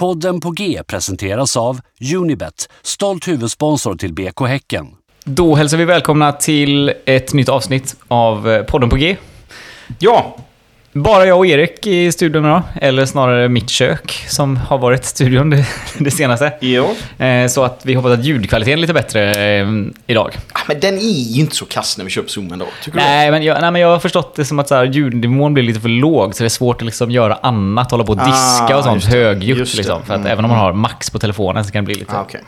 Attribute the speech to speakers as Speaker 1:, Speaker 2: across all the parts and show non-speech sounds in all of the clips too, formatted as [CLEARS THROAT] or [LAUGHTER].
Speaker 1: Podden på G presenteras av Unibet, stolt huvudsponsor till BK Häcken.
Speaker 2: Då hälsar vi välkomna till ett nytt avsnitt av eh, podden på G.
Speaker 3: Ja,
Speaker 2: Bara jag och Erik i studion idag, eller snarare mitt kök som har varit studion det, [LAUGHS] det senaste.
Speaker 3: jo.
Speaker 2: Eh, Så att vi hoppas att ljudkvaliteten är lite bättre eh, idag.
Speaker 3: Ah, Men den är ju inte så kass när vi kör på Zoom ändå. Tycker du?
Speaker 2: Nej men, jag, nej, men jag har förstått det som att så här, ljudnivån blir lite för låg, så det är svårt att liksom göra annat, hålla på och diska
Speaker 3: Ah,
Speaker 2: och sånt högljutt. Liksom, för att
Speaker 3: Mm,
Speaker 2: även om man har max på telefonen så kan det bli lite...
Speaker 3: Ah, okej.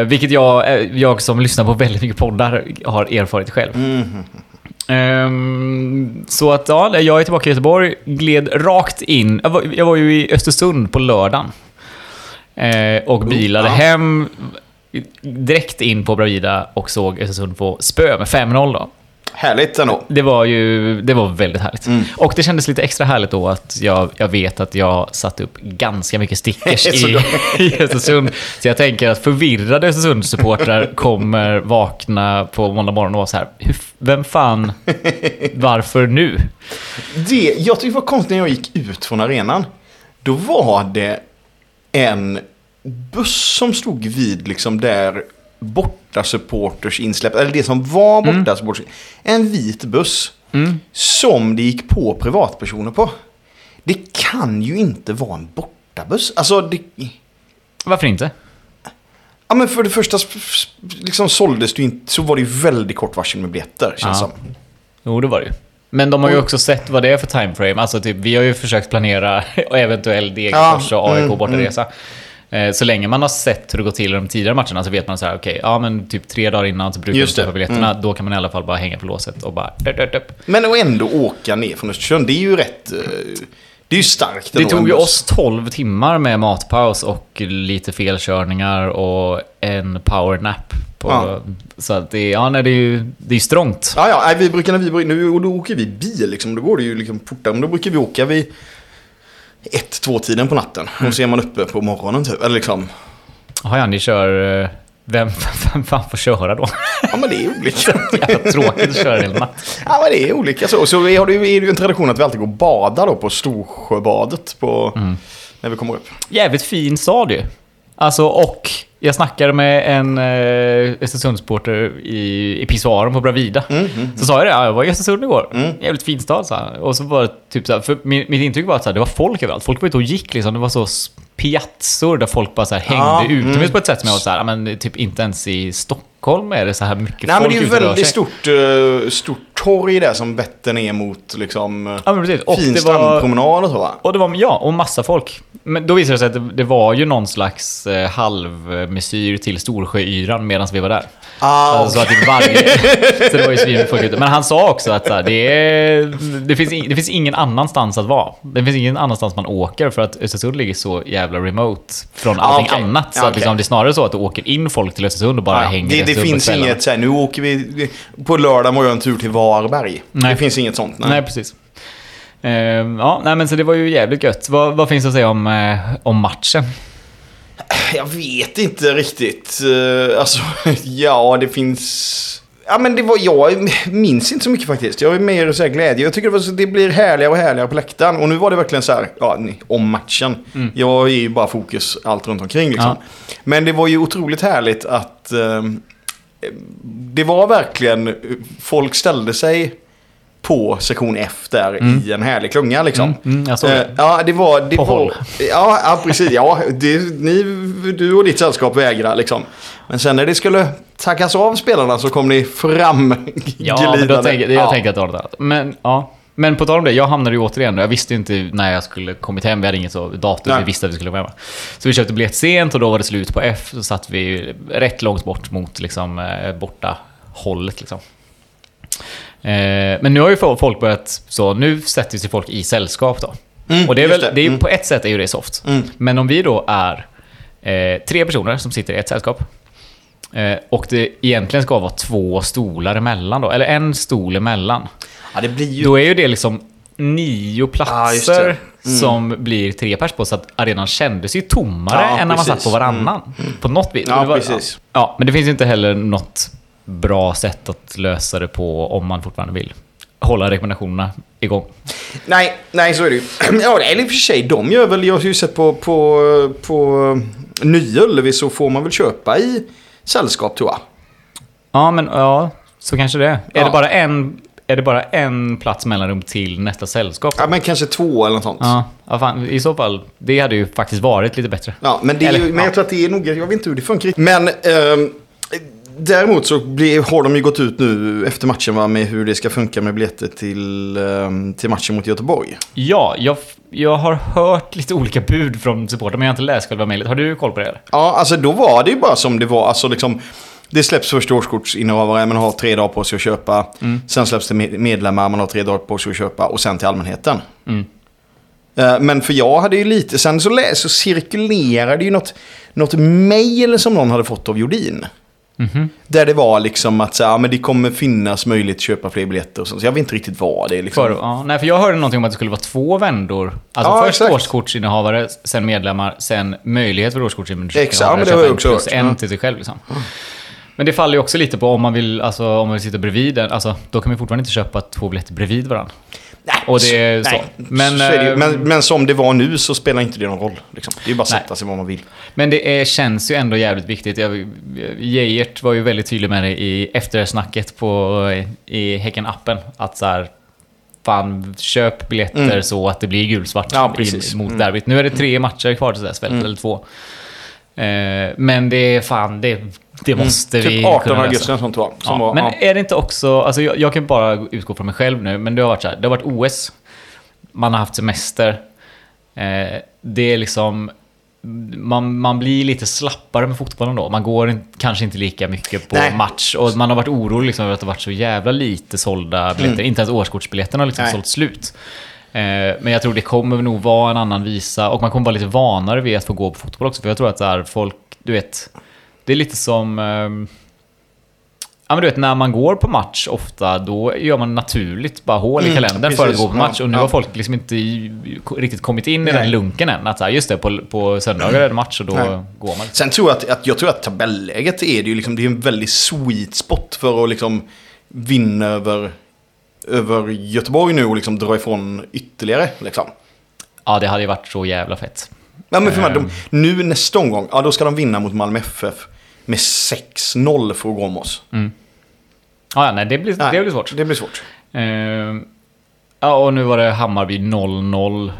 Speaker 2: Eh, vilket jag, eh, jag som lyssnar på väldigt mycket poddar har erfarit själv.
Speaker 3: Mhm.
Speaker 2: Ehm, så att ja, jag är tillbaka i Göteborg, gled rakt in. Jag var, jag var ju i Östersund på lördagen. Eh, och bilade
Speaker 3: ja.
Speaker 2: hem direkt in på Bravida och såg Östersund få spö med 5-0 då.
Speaker 3: Härligt ändå.
Speaker 2: Det var ju det var väldigt härligt.
Speaker 3: Mm.
Speaker 2: Och det kändes lite extra härligt då att jag, jag vet att jag satt upp ganska mycket stickers [LAUGHS] i, [LAUGHS] i Östersund. Så jag tänker att förvirrade Östersundssupportrar [LAUGHS] kommer vakna på måndag morgon och vara så här, vem fan, varför nu?
Speaker 3: Det, jag tyckte det var konstigt när jag gick ut från arenan. Då var det en buss som stod vid liksom där borta supporters insläpp, eller det som var borta supporters. En vit buss.
Speaker 2: Mm.
Speaker 3: Som det gick på privatpersoner på. Det kan ju inte vara en bortabuss. Alltså, det...
Speaker 2: Varför inte?
Speaker 3: Ja men för det första liksom såldes det inte, så var det ju väldigt kort varsel med biljetter känns
Speaker 2: Ja.
Speaker 3: som.
Speaker 2: Jo, det var det ju. Men de har ju också sett vad det är för timeframe. Alltså typ, vi har ju försökt planera [LAUGHS] eventuell Degerfors
Speaker 3: Ja,
Speaker 2: och AIK
Speaker 3: mm,
Speaker 2: bortaresa. Eh, Eh, så länge man har sett hur det går till i de tidigare matcherna så vet man så här, okej, okay, ja men typ tre dagar innan så brukar
Speaker 3: Just man
Speaker 2: köpa biljetterna. Mm. Då kan man i alla fall bara hänga på låset och bara... Dö, dö, dö.
Speaker 3: Men att ändå åka ner från Östersund, det är ju rätt... Eh, det är ju starkt
Speaker 2: Det tog ju oss 12 timmar med matpaus och lite felkörningar och en powernap. På,
Speaker 3: ja.
Speaker 2: Så att det, ja, nej, det är ju det är strångt.
Speaker 3: Ja, ja, vi brukar när vi, nu, och då åker vi bil liksom, då går det ju liksom fortare. Men då brukar vi åka, vi 1-2-tiden på natten.
Speaker 2: Mm.
Speaker 3: Och så är man uppe på morgonen typ. Eller liksom...
Speaker 2: Jaha ja, ni kör... Eh, vem, [LAUGHS] vem fan får köra då?
Speaker 3: Ja men det är olika. [LAUGHS]
Speaker 2: Jävla tråkigt att köra hela natten.
Speaker 3: Ja men det är olika så. Så vi har, det är ju en tradition att vi alltid går och badar då på Storsjöbadet på,
Speaker 2: mm.
Speaker 3: när vi kommer upp.
Speaker 2: Jävligt fin stad ju. Alltså, och jag snackade med en eh, Östersundsporter i, i pissoaren på Bravida. Så sa jag det, ja, jag var i Östersund igår.
Speaker 3: Mm.
Speaker 2: Jävligt fin stad, sa han. Och så var det typ så här, för min, mitt intryck var att så här, det var folk överallt. Folk var ute och gick liksom. Det var så piazzor där folk bara så här hängde
Speaker 3: Ja,
Speaker 2: utomhus
Speaker 3: mm.
Speaker 2: på ett sätt som jag var så här, men typ inte ens i Stockholm är det så här mycket
Speaker 3: Nej men
Speaker 2: folk
Speaker 3: det är ju väldigt stort, eh, stort torg där som vetter ner mot liksom
Speaker 2: Ja,
Speaker 3: fin
Speaker 2: det var,
Speaker 3: strandpromenad och så va?
Speaker 2: Och det var, ja, och massa folk. Men då visade det sig att det, det var ju någon slags eh, halvmesyr till Storsjöyran medan vi var där.
Speaker 3: Ah,
Speaker 2: Alltså, så att det varje... [LAUGHS] så det var ju svinmycket folk ute. Men han sa också att så här, det, är, det, finns ing, det finns ingen annanstans att vara. Det finns ingen annanstans man åker för att Östersund ligger så jävla remote från allting
Speaker 3: okej.
Speaker 2: annat. Så
Speaker 3: Ja,
Speaker 2: att liksom,
Speaker 3: okej.
Speaker 2: det är snarare så att du åker in folk till Östersund och bara
Speaker 3: Ja,
Speaker 2: hänger
Speaker 3: det, det finns inget så här, nu åker vi, på lördag en tur till Varberg.
Speaker 2: Nej.
Speaker 3: Det finns inget sånt. Nej.
Speaker 2: Nej, precis. Ehm, ja, nej, men så det var ju jävligt gött. Vad, vad finns att säga om, eh, om matchen?
Speaker 3: Jag vet inte riktigt. Eh, Alltså, [LAUGHS] ja det finns... Ja men det var, jag minns inte så mycket faktiskt. Jag är mer så här glädje. Jag tycker det, var, så- det blir härligare och härligare på läktaren. Och nu var det verkligen så här, ja, om matchen. Jag är ju bara fokus allt runt omkring liksom.
Speaker 2: Ja.
Speaker 3: Men det var ju otroligt härligt att eh, det var verkligen, folk ställde sig på sektion F där i en härlig klunga liksom.
Speaker 2: Mm, mm, jag såg det.
Speaker 3: Eh, Ja, det var... Det
Speaker 2: På
Speaker 3: var
Speaker 2: håll.
Speaker 3: ja, ja, precis. Ja, det, ni, du och ditt sällskap vägrar liksom. Men sen när det skulle tackas av spelarna så kom ni fram
Speaker 2: Ja, men då tänker, jag
Speaker 3: Ja.
Speaker 2: tänker att det var något annat. Men, ja. Men på tal om det, jag hamnade ju återigen, jag visste inte när jag skulle kommit hem, vi hade inget så datum, vi visste att vi skulle vara hemma. Så vi köpte biljett sent och då var det slut på F, så satt vi rätt långt bort mot liksom, eh, borta hållet liksom. Eh, men nu har ju folk börjat, så nu sätter sig folk i sällskap då.
Speaker 3: Mm,
Speaker 2: och det är väl, det är ju
Speaker 3: Mm.
Speaker 2: på ett sätt är ju det soft.
Speaker 3: Mm.
Speaker 2: Men om vi då är eh, tre personer som sitter i ett sällskap. Eh, och det egentligen ska vara två stolar emellan då, eller en stol emellan.
Speaker 3: Ja, det blir ju...
Speaker 2: Då är ju det liksom nio
Speaker 3: Ja,
Speaker 2: platser
Speaker 3: det. Mm.
Speaker 2: som blir tre pers på, så att arenan kändes ju tommare
Speaker 3: Ja,
Speaker 2: än när man satt
Speaker 3: precis. Mm.
Speaker 2: på varannan. På något vis.
Speaker 3: Ja,
Speaker 2: var-
Speaker 3: precis.
Speaker 2: Ja, men det finns ju inte heller något bra sätt att lösa det på om man fortfarande vill hålla rekommendationerna igång.
Speaker 3: Nej, nej så är det ju. [CLEARS THROAT] Ja, eller i och för sig, de gör väl, jag har ju sett på, på, på Nya Ullevi så får man väl köpa i sällskap tror jag.
Speaker 2: Ja, men ja, så kanske det är.
Speaker 3: Ja.
Speaker 2: Det bara en, är det bara en plats mellanrum till nästa sällskap?
Speaker 3: Ja, men kanske två eller något sånt.
Speaker 2: Ja, ja fan, i så fall. Det hade ju faktiskt varit lite bättre.
Speaker 3: Ja, men, det är
Speaker 2: Eller,
Speaker 3: ju, men
Speaker 2: ja.
Speaker 3: jag tror att det är nog, jag vet inte hur det funkar. Men ehm, däremot så blir, har de ju gått ut nu efter matchen va, med hur det ska funka med biljetter till, ehm, till matchen mot Göteborg.
Speaker 2: Ja, jag, jag har hört lite olika bud från supportrar, men jag har inte läst själva mejlet. Har du koll på det?
Speaker 3: Ja, alltså då var det ju bara som det var. Alltså liksom, det släpps första årskortsinnehavare, man har tre dagar på sig att köpa. Sen släpps det med- medlemmar, man har tre dagar på sig att köpa. Och sen till allmänheten.
Speaker 2: Mm.
Speaker 3: Eh, Men för jag hade ju lite, sen så, lä- så cirkulerade ju något, något mail som någon hade fått av Jordin.
Speaker 2: Mhm.
Speaker 3: Där det var liksom att så, ja, men det kommer finnas möjlighet att köpa fler biljetter och så. Så jag vet inte riktigt vad det är. Liksom.
Speaker 2: För, ja, nej, för jag hörde någonting om att det skulle vara två vändor. Alltså
Speaker 3: Ja,
Speaker 2: först
Speaker 3: exakt.
Speaker 2: årskortsinnehavare, sen medlemmar, sen möjlighet för årskortsinnehavare
Speaker 3: Exakt,
Speaker 2: att köpa en plus en till sig själv. Liksom. Men det faller ju också lite på om man vill, alltså om man vill sitta bredvid den, alltså då kan man fortfarande inte köpa två biljetter bredvid varandra.
Speaker 3: Nej,
Speaker 2: Och det är så.
Speaker 3: nej,
Speaker 2: Men,
Speaker 3: så är ju.
Speaker 2: eh,
Speaker 3: men, men som det var nu så spelar inte det någon roll. Liksom. Det är bara att
Speaker 2: Nej.
Speaker 3: sätta sig var man vill.
Speaker 2: Men det är, känns ju ändå jävligt viktigt. Jag, Geijert var ju väldigt tydlig med det i eftersnacket på, i Häcken-appen. Att så här, fan, köp biljetter
Speaker 3: Mm.
Speaker 2: så att det blir gulsvart
Speaker 3: Ja,
Speaker 2: i- mot
Speaker 3: Mm.
Speaker 2: derbyt. Nu är det tre matcher kvar till dess, väl?
Speaker 3: Mm.
Speaker 2: Eller två. Eh, men det är fan, det, det måste
Speaker 3: typ
Speaker 2: vi
Speaker 3: 18
Speaker 2: kunna
Speaker 3: augusti sånt var. Som
Speaker 2: Ja,
Speaker 3: var
Speaker 2: men
Speaker 3: ja.
Speaker 2: är det inte också, alltså jag, jag kan bara utgå från mig själv nu, men det har varit så här, det har varit OS, man har haft semester, eh, det är liksom, man, man blir lite slappare med fotbollen då. Man går in, kanske inte lika mycket på
Speaker 3: Nej.
Speaker 2: match och man har varit orolig liksom över att det har varit så jävla lite sålda biljetter. Inte ens årskortsbiljetterna har liksom
Speaker 3: Nej.
Speaker 2: sålt slut. Eh, men jag tror det kommer nog vara en annan visa och man kommer vara lite vanare vid att få gå på fotboll också. För jag tror att det är folk, du vet, det är lite som... ehm, Ja men du vet, när man går på match ofta, då gör man naturligt bara hål i
Speaker 3: Mm,
Speaker 2: kalendern för att gå på match. Och nu
Speaker 3: Ja,
Speaker 2: har folk liksom inte riktigt kommit in i
Speaker 3: Nej.
Speaker 2: den lunken än. Att så här, just det, på, på söndagar är det match och då
Speaker 3: Nej.
Speaker 2: går man.
Speaker 3: Sen tror jag att, att, jag tror att tabelläget är det ju liksom, det är en väldigt sweet spot för att liksom vinna över, över Göteborg nu och liksom dra ifrån ytterligare. Liksom.
Speaker 2: Ja, det hade ju varit så jävla fett.
Speaker 3: Ja, men för mig,
Speaker 2: Ehm.
Speaker 3: de, nu nästa omgång, ja då ska de vinna mot Malmö FF med 6-0 för att gå om oss.
Speaker 2: Ja, ja, nej, det blir,
Speaker 3: Nej,
Speaker 2: det blir svårt.
Speaker 3: Det blir svårt.
Speaker 2: Ehm, ja, och nu var det Hammarby 0-0.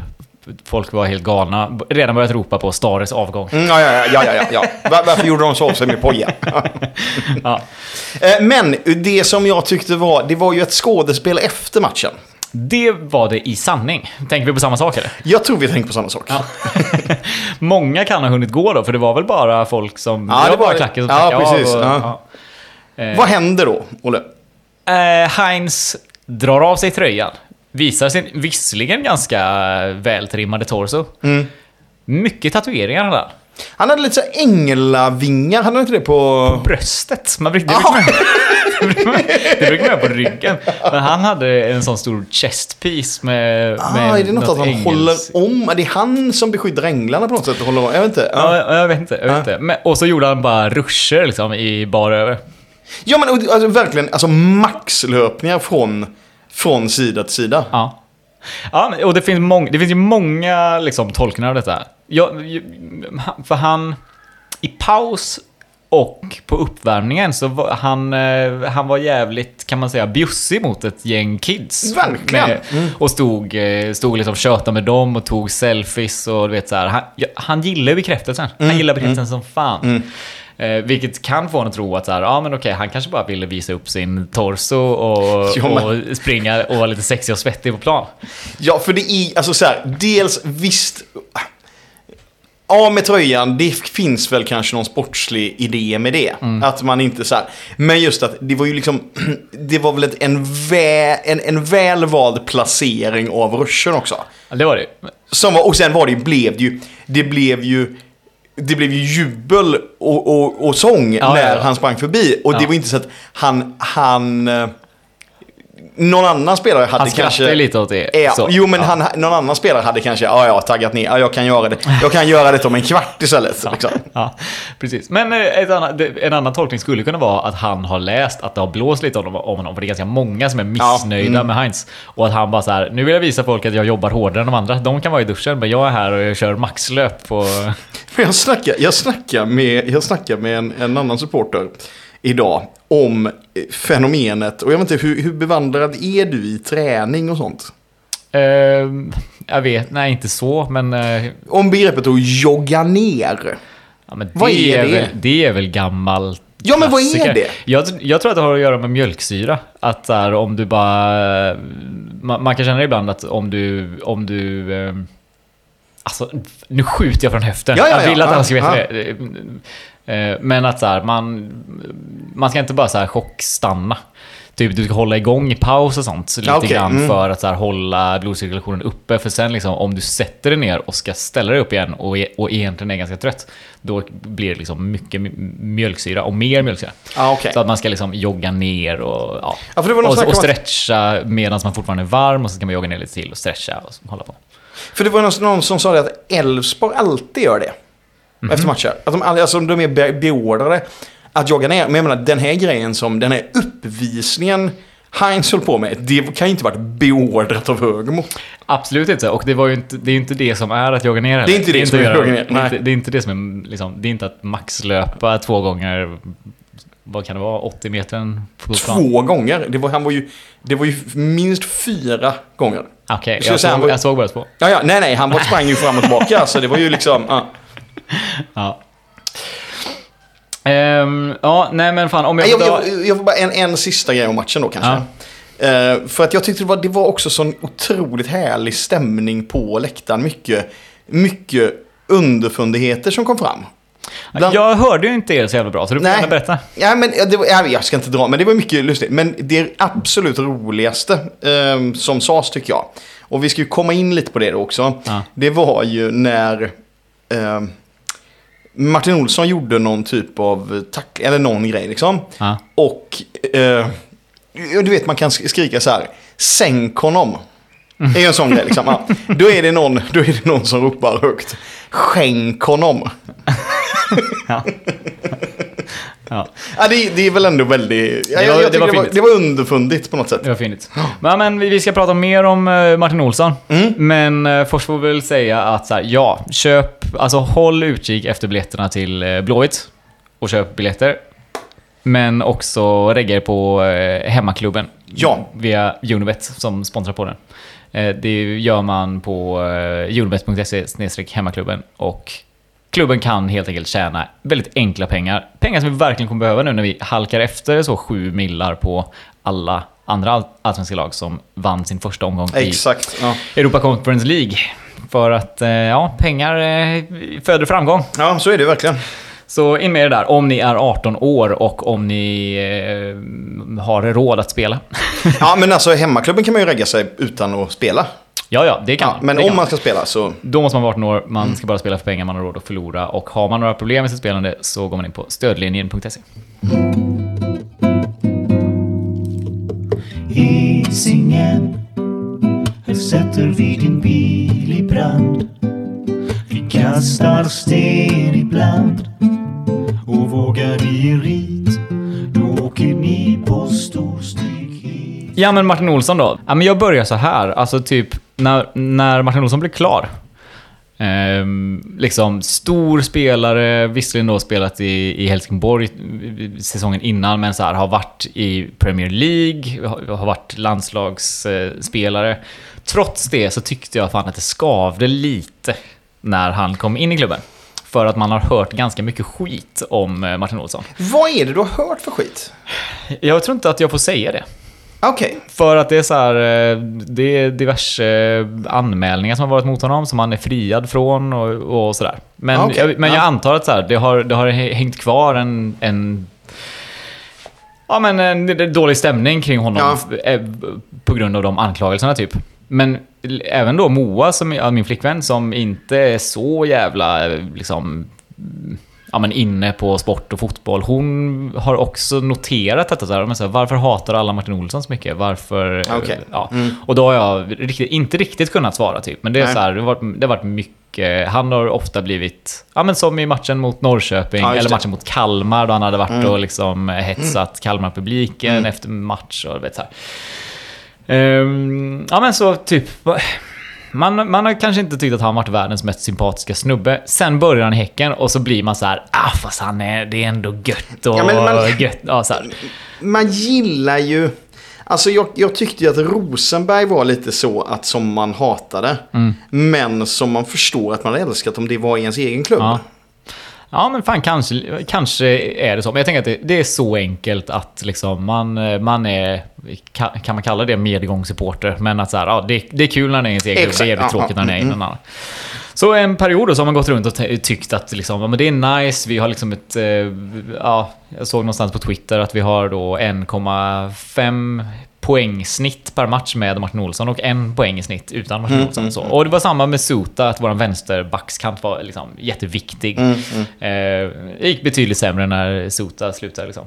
Speaker 2: Folk var helt galna. Redan börjat ropa på Stares avgång.
Speaker 3: Mm, ja, ja, ja, ja, ja, ja. Var, varför gjorde de så av sig med Poja? [LAUGHS]
Speaker 2: Ja. [LAUGHS]
Speaker 3: Eh, Men det som jag tyckte var, det var ju ett skådespel efter matchen.
Speaker 2: Det var det i sanning. Tänker vi på samma sak eller?
Speaker 3: Jag tror vi tänker på samma sak. [LAUGHS]
Speaker 2: Många kan ha hunnit gå då, för det var väl bara folk som...
Speaker 3: Ja, det
Speaker 2: var
Speaker 3: var
Speaker 2: bara
Speaker 3: det.
Speaker 2: klacken som
Speaker 3: Ja,
Speaker 2: tackade av
Speaker 3: precis.
Speaker 2: och-
Speaker 3: Ja.
Speaker 2: ja. Eh,
Speaker 3: Vad händer då, Olle?
Speaker 2: Eh, Heinz drar av sig tröjan. Visar sin visserligen ganska vältrimmade torso.
Speaker 3: Mm.
Speaker 2: Mycket tatueringar hade han.
Speaker 3: Han hade lite så änglavingar, hade han inte det på...
Speaker 2: Bröstet. Man brukar, det, brukar man, det brukar man göra på ryggen. Men han hade en sån stor chestpiece med...
Speaker 3: Ah,
Speaker 2: med
Speaker 3: är det något att han
Speaker 2: ängels-
Speaker 3: håller om? Är det han som beskyddar änglarna på något sätt? och Håller om? Jag vet inte.
Speaker 2: Ja,
Speaker 3: Ja,
Speaker 2: jag vet inte. Jag vet inte. Men, och så gjorde han bara ruscher liksom i bara över.
Speaker 3: ja men alltså, verkligen alltså, maxlöpningar från, från sida till sida.
Speaker 2: Ja. Ja, och det finns, mång, det finns ju många liksom, tolkningar av detta. Jag, för han, i paus och på uppvärmningen så var han, eh, han var jävligt, kan man säga, bjussig mot ett gäng kids.
Speaker 3: Verkligen. Mm.
Speaker 2: och stod, eh, stod liksom tjötade med dem och tog selfies och du vet så här. Han, han gillar bekräftelsen.
Speaker 3: Mm.
Speaker 2: Han gillar bekräftelsen som fan. Eh, vilket kan få en att tro att så här, ja men okej, han kanske bara ville visa upp sin torso och, [LAUGHS]
Speaker 3: Ja, men-
Speaker 2: och springa och vara lite sexig och svettig på plan.
Speaker 3: Ja, för det är, alltså så här, dels visst... Ja, med tröjan, det finns väl kanske någon sportslig idé med det. Att man inte så här. Men just att det var ju liksom, [CLEARS THROAT] det var väl en, vä, en, en väl vald placering av ruschen också.
Speaker 2: Ja, det var det.
Speaker 3: Som var, och sen var det, blev det ju, det blev ju, det blev ju jubel och, och, och sång
Speaker 2: Ja,
Speaker 3: när
Speaker 2: ja, ja.
Speaker 3: han sprang förbi. Och det var inte så att han, han, eh, någon annan spelare hade
Speaker 2: Han
Speaker 3: kanske...
Speaker 2: ju lite åt det.
Speaker 3: Ja,
Speaker 2: så,
Speaker 3: jo, men
Speaker 2: ja.
Speaker 3: han, någon annan spelare hade kanske, ja, ja, taggat ner, ja, jag kan göra det. Jag kan göra det om en kvart istället. Liksom.
Speaker 2: Ja, precis. Men eh, annat, en annan tolkning skulle kunna vara att han har läst att det har blåst lite om om honom för det är ganska många som är missnöjda
Speaker 3: mm.
Speaker 2: med Heinz. Och att han bara så här, nu vill jag visa folk att jag jobbar hårdare än de andra. De kan vara i duschen, men jag är här och jag kör maxlöp på... [LAUGHS]
Speaker 3: Jag snackar, jag snackar med, jag snackar med en, en annan supporter idag om eh, fenomenet. Och jag vet inte, hur, hur bevandrad är du i träning och sånt?
Speaker 2: Ehm, jag vet, nej inte så, men... eh,
Speaker 3: Om begreppet att jogga ner.
Speaker 2: ja, det,
Speaker 3: Vad är det?
Speaker 2: Väl, det är väl gammalt
Speaker 3: Ja, men vad är det?
Speaker 2: Jag, jag tror att det har att göra med mjölksyra. Att här, om du bara... Man, man kan känna ibland att om du... Om du ehm, alltså, nu skjuter jag från höften.
Speaker 3: Ja, ja,
Speaker 2: jag vill
Speaker 3: ja,
Speaker 2: att alla
Speaker 3: ja,
Speaker 2: ska veta
Speaker 3: ja.
Speaker 2: det. Eh, Men att så här, man... Man ska inte bara så här chockstanna. Typ du ska hålla igång i paus och sånt lite
Speaker 3: okej,
Speaker 2: grann
Speaker 3: mm.
Speaker 2: för att så här, hålla blodcirkulationen uppe. För sen liksom om du sätter dig ner och ska ställa dig upp igen och, e- och egentligen är ganska trött. Då blir det liksom mycket mjölksyra och mer mjölksyra.
Speaker 3: Ja, okej.
Speaker 2: Så att man ska liksom jogga ner och ja.
Speaker 3: Ja,
Speaker 2: och, och
Speaker 3: att-
Speaker 2: stretcha medan man fortfarande är varm och så ska man jogga ner lite till och stretcha och hålla på.
Speaker 3: För det var någon, någon som sa det att Elfsborg alltid gör det.
Speaker 2: Mhm.
Speaker 3: Efter matcher. Att de, alltså, de är be- beordrade att jogga ner. Men jag menar, den här grejen som, den här uppvisningen Heinz höll på med, det kan ju inte varit beordrat av Högmo.
Speaker 2: Absolut inte, och det, var ju inte, det är ju inte det som är att jogga ner heller.
Speaker 3: Det är inte det som är
Speaker 2: att
Speaker 3: att
Speaker 2: göra-
Speaker 3: jogga ner,
Speaker 2: Det är, inte, det är inte det som är liksom, det är inte att maxlöpa två gånger, vad kan det vara, 80 meter?
Speaker 3: Två gånger. Det var, han var ju, det var ju minst fyra gånger.
Speaker 2: Okej,
Speaker 3: Så
Speaker 2: jag, såg,
Speaker 3: var-
Speaker 2: jag såg bara två.
Speaker 3: Ja, ja, nej, nej, han var sprang ju fram och tillbaka. så det var ju liksom... Ja. [LAUGHS]
Speaker 2: Ja. Ehm, ja, nej men fan om jag
Speaker 3: Jag, jag, jag får bara en, en sista grej om matchen då kanske. Eh, för att jag tyckte det var, det var också sån otroligt härlig stämning på läktaren. Mycket, mycket underfundigheter som kom fram. Bland-
Speaker 2: Jag hörde ju inte er så jävla bra, så du får gärna berätta.
Speaker 3: Ja, men ja, det var, ja, jag ska inte dra, men det var mycket lustigt. Men det absolut roligaste eh, som sades tycker jag, och vi ska ju komma in lite på det då också,
Speaker 2: Ja.
Speaker 3: det var ju när eh, Martin Olsson gjorde någon typ av tackling, eller någon grej liksom.
Speaker 2: Ja.
Speaker 3: Och eh, du vet, man kan sk- skrika så här, sänk honom. Det är en sån grej liksom. Ja. Då, är det någon, då är det någon som ropar högt, skänk honom.
Speaker 2: Ja. ja,
Speaker 3: Ja, det, det är väl ändå väldigt... Ja,
Speaker 2: Det var- det var
Speaker 3: det, var, det var underfundigt på något sätt.
Speaker 2: det var fint. Men, men vi vi ska prata mer om eh, Martin Olsson.
Speaker 3: Mm.
Speaker 2: Men eh, först får vi väl säga att så här, ja, köp, alltså håll utkik efter biljetterna till eh, Blåvitt. Och köp biljetter. Men också regga er på eh, hemmaklubben.
Speaker 3: Ja.
Speaker 2: Via Unibet som sponsrar på den. Eh, det gör man på unibet.se hemmaklubben. Och klubben kan helt enkelt tjäna väldigt enkla pengar. Pengar som vi verkligen kommer behöva nu när vi halkar efter så sju millar på alla andra all- allsvenska lag som vann sin första omgång i
Speaker 3: Exakt. Ja.
Speaker 2: Europa Conference League. För att, eh, ja, pengar eh, föder framgång.
Speaker 3: ja, så är det verkligen.
Speaker 2: Så in med det där om ni är 18 år och om ni eh, har råd att spela. [LAUGHS]
Speaker 3: Ja, men alltså hemmaklubben kan man ju regga sig utan att spela.
Speaker 2: ja, ja, det kan
Speaker 3: Ja,
Speaker 2: man.
Speaker 3: men
Speaker 2: det
Speaker 3: om man ska spela så...
Speaker 2: Då måste man vara 18 år, man ska bara spela för pengar man har råd att förlora. Och har man några problem med sitt spelande så går man in på stödlinjen.se.
Speaker 4: Hisingen Här sätter vi din bil i brand Vi kastar sten ibland Och vågar ni rit. Då åker ni på storstryk hit
Speaker 2: Ja, men Martin Olsson då? Ja, men jag börjar så här. Alltså typ när, när Martin Olsson blev klar. Ehm, liksom stor spelare, visserligen då spelat i, i Helsingborg säsongen innan, men så här, har varit i Premier League, har, har varit landslagsspelare. Eh, Trots det så tyckte jag fan att det skavde lite när han kom in i klubben. För att man har hört ganska mycket skit om eh, Martin Olsson.
Speaker 3: Vad är det du har hört för skit?
Speaker 2: Jag tror inte att jag får säga det.
Speaker 3: Okej.
Speaker 2: För att det är så här, eh, det är diverse eh, anmälningar som har varit mot honom som han är friad från och, och sådär. Men,
Speaker 3: okej.
Speaker 2: jag, men jag
Speaker 3: Ja.
Speaker 2: antar att så här, det, har, det har hängt kvar en, en Ja men en dålig stämning kring honom
Speaker 3: Ja.
Speaker 2: på grund av de anklagelserna typ. Men även då Moa, som min flickvän, som inte är så jävla liksom... ja, men inne på sport och fotboll. Hon har också noterat detta. Så här, men så här, varför hatar alla Martin Olsson så mycket? Varför?
Speaker 3: Okej.
Speaker 2: Ja. Och då har jag riktigt, inte riktigt kunnat svara typ. Men det, är
Speaker 3: Nej.
Speaker 2: så här, det, har varit, det har varit mycket. Han har ofta blivit, ja men som i matchen mot Norrköping,
Speaker 3: Ja,
Speaker 2: eller matchen mot Kalmar då han hade varit och liksom hetsat Kalmar-publiken
Speaker 3: Mm.
Speaker 2: efter match och vet så här. Ehm, ja men så typ, man, man har kanske inte tyckt att han varit världens mest sympatiska snubbe. Sen börjar han i Häcken och så blir man så här, ah fast han är, det är ändå gött och
Speaker 3: Ja, man-
Speaker 2: gött. Ja, så här.
Speaker 3: Man gillar ju... Alltså jag, jag tyckte ju att Rosenberg var lite så att som man hatade.
Speaker 2: Mm.
Speaker 3: Men som man förstår att man hade elskat om det var i ens egen klubb.
Speaker 2: Ja. Ja men fan kanske, kanske är det så. Men jag tänker att det, det är så enkelt att liksom man, man är, kan man kalla det medgångssupporter? Men att så här, ja, det, det är kul när den är ens egen klubb, det är jävligt tråkigt när den är i
Speaker 3: mm,
Speaker 2: någon annan. Så en period då så har man gått runt och tyckt att liksom, ja, men det är nice, vi har liksom ett, eh, ja, jag såg någonstans på Twitter att vi har då 1,5 poängsnitt per match med Martin Olsson och en poäng i snitt utan Martin
Speaker 3: Mm,
Speaker 2: Olsson.
Speaker 3: mm,
Speaker 2: Så. Och det var samma med Sota, att vår vänsterbackskant var liksom jätteviktig.
Speaker 3: Mm, mm.
Speaker 2: Eh, det gick betydligt sämre när Sota slutade liksom.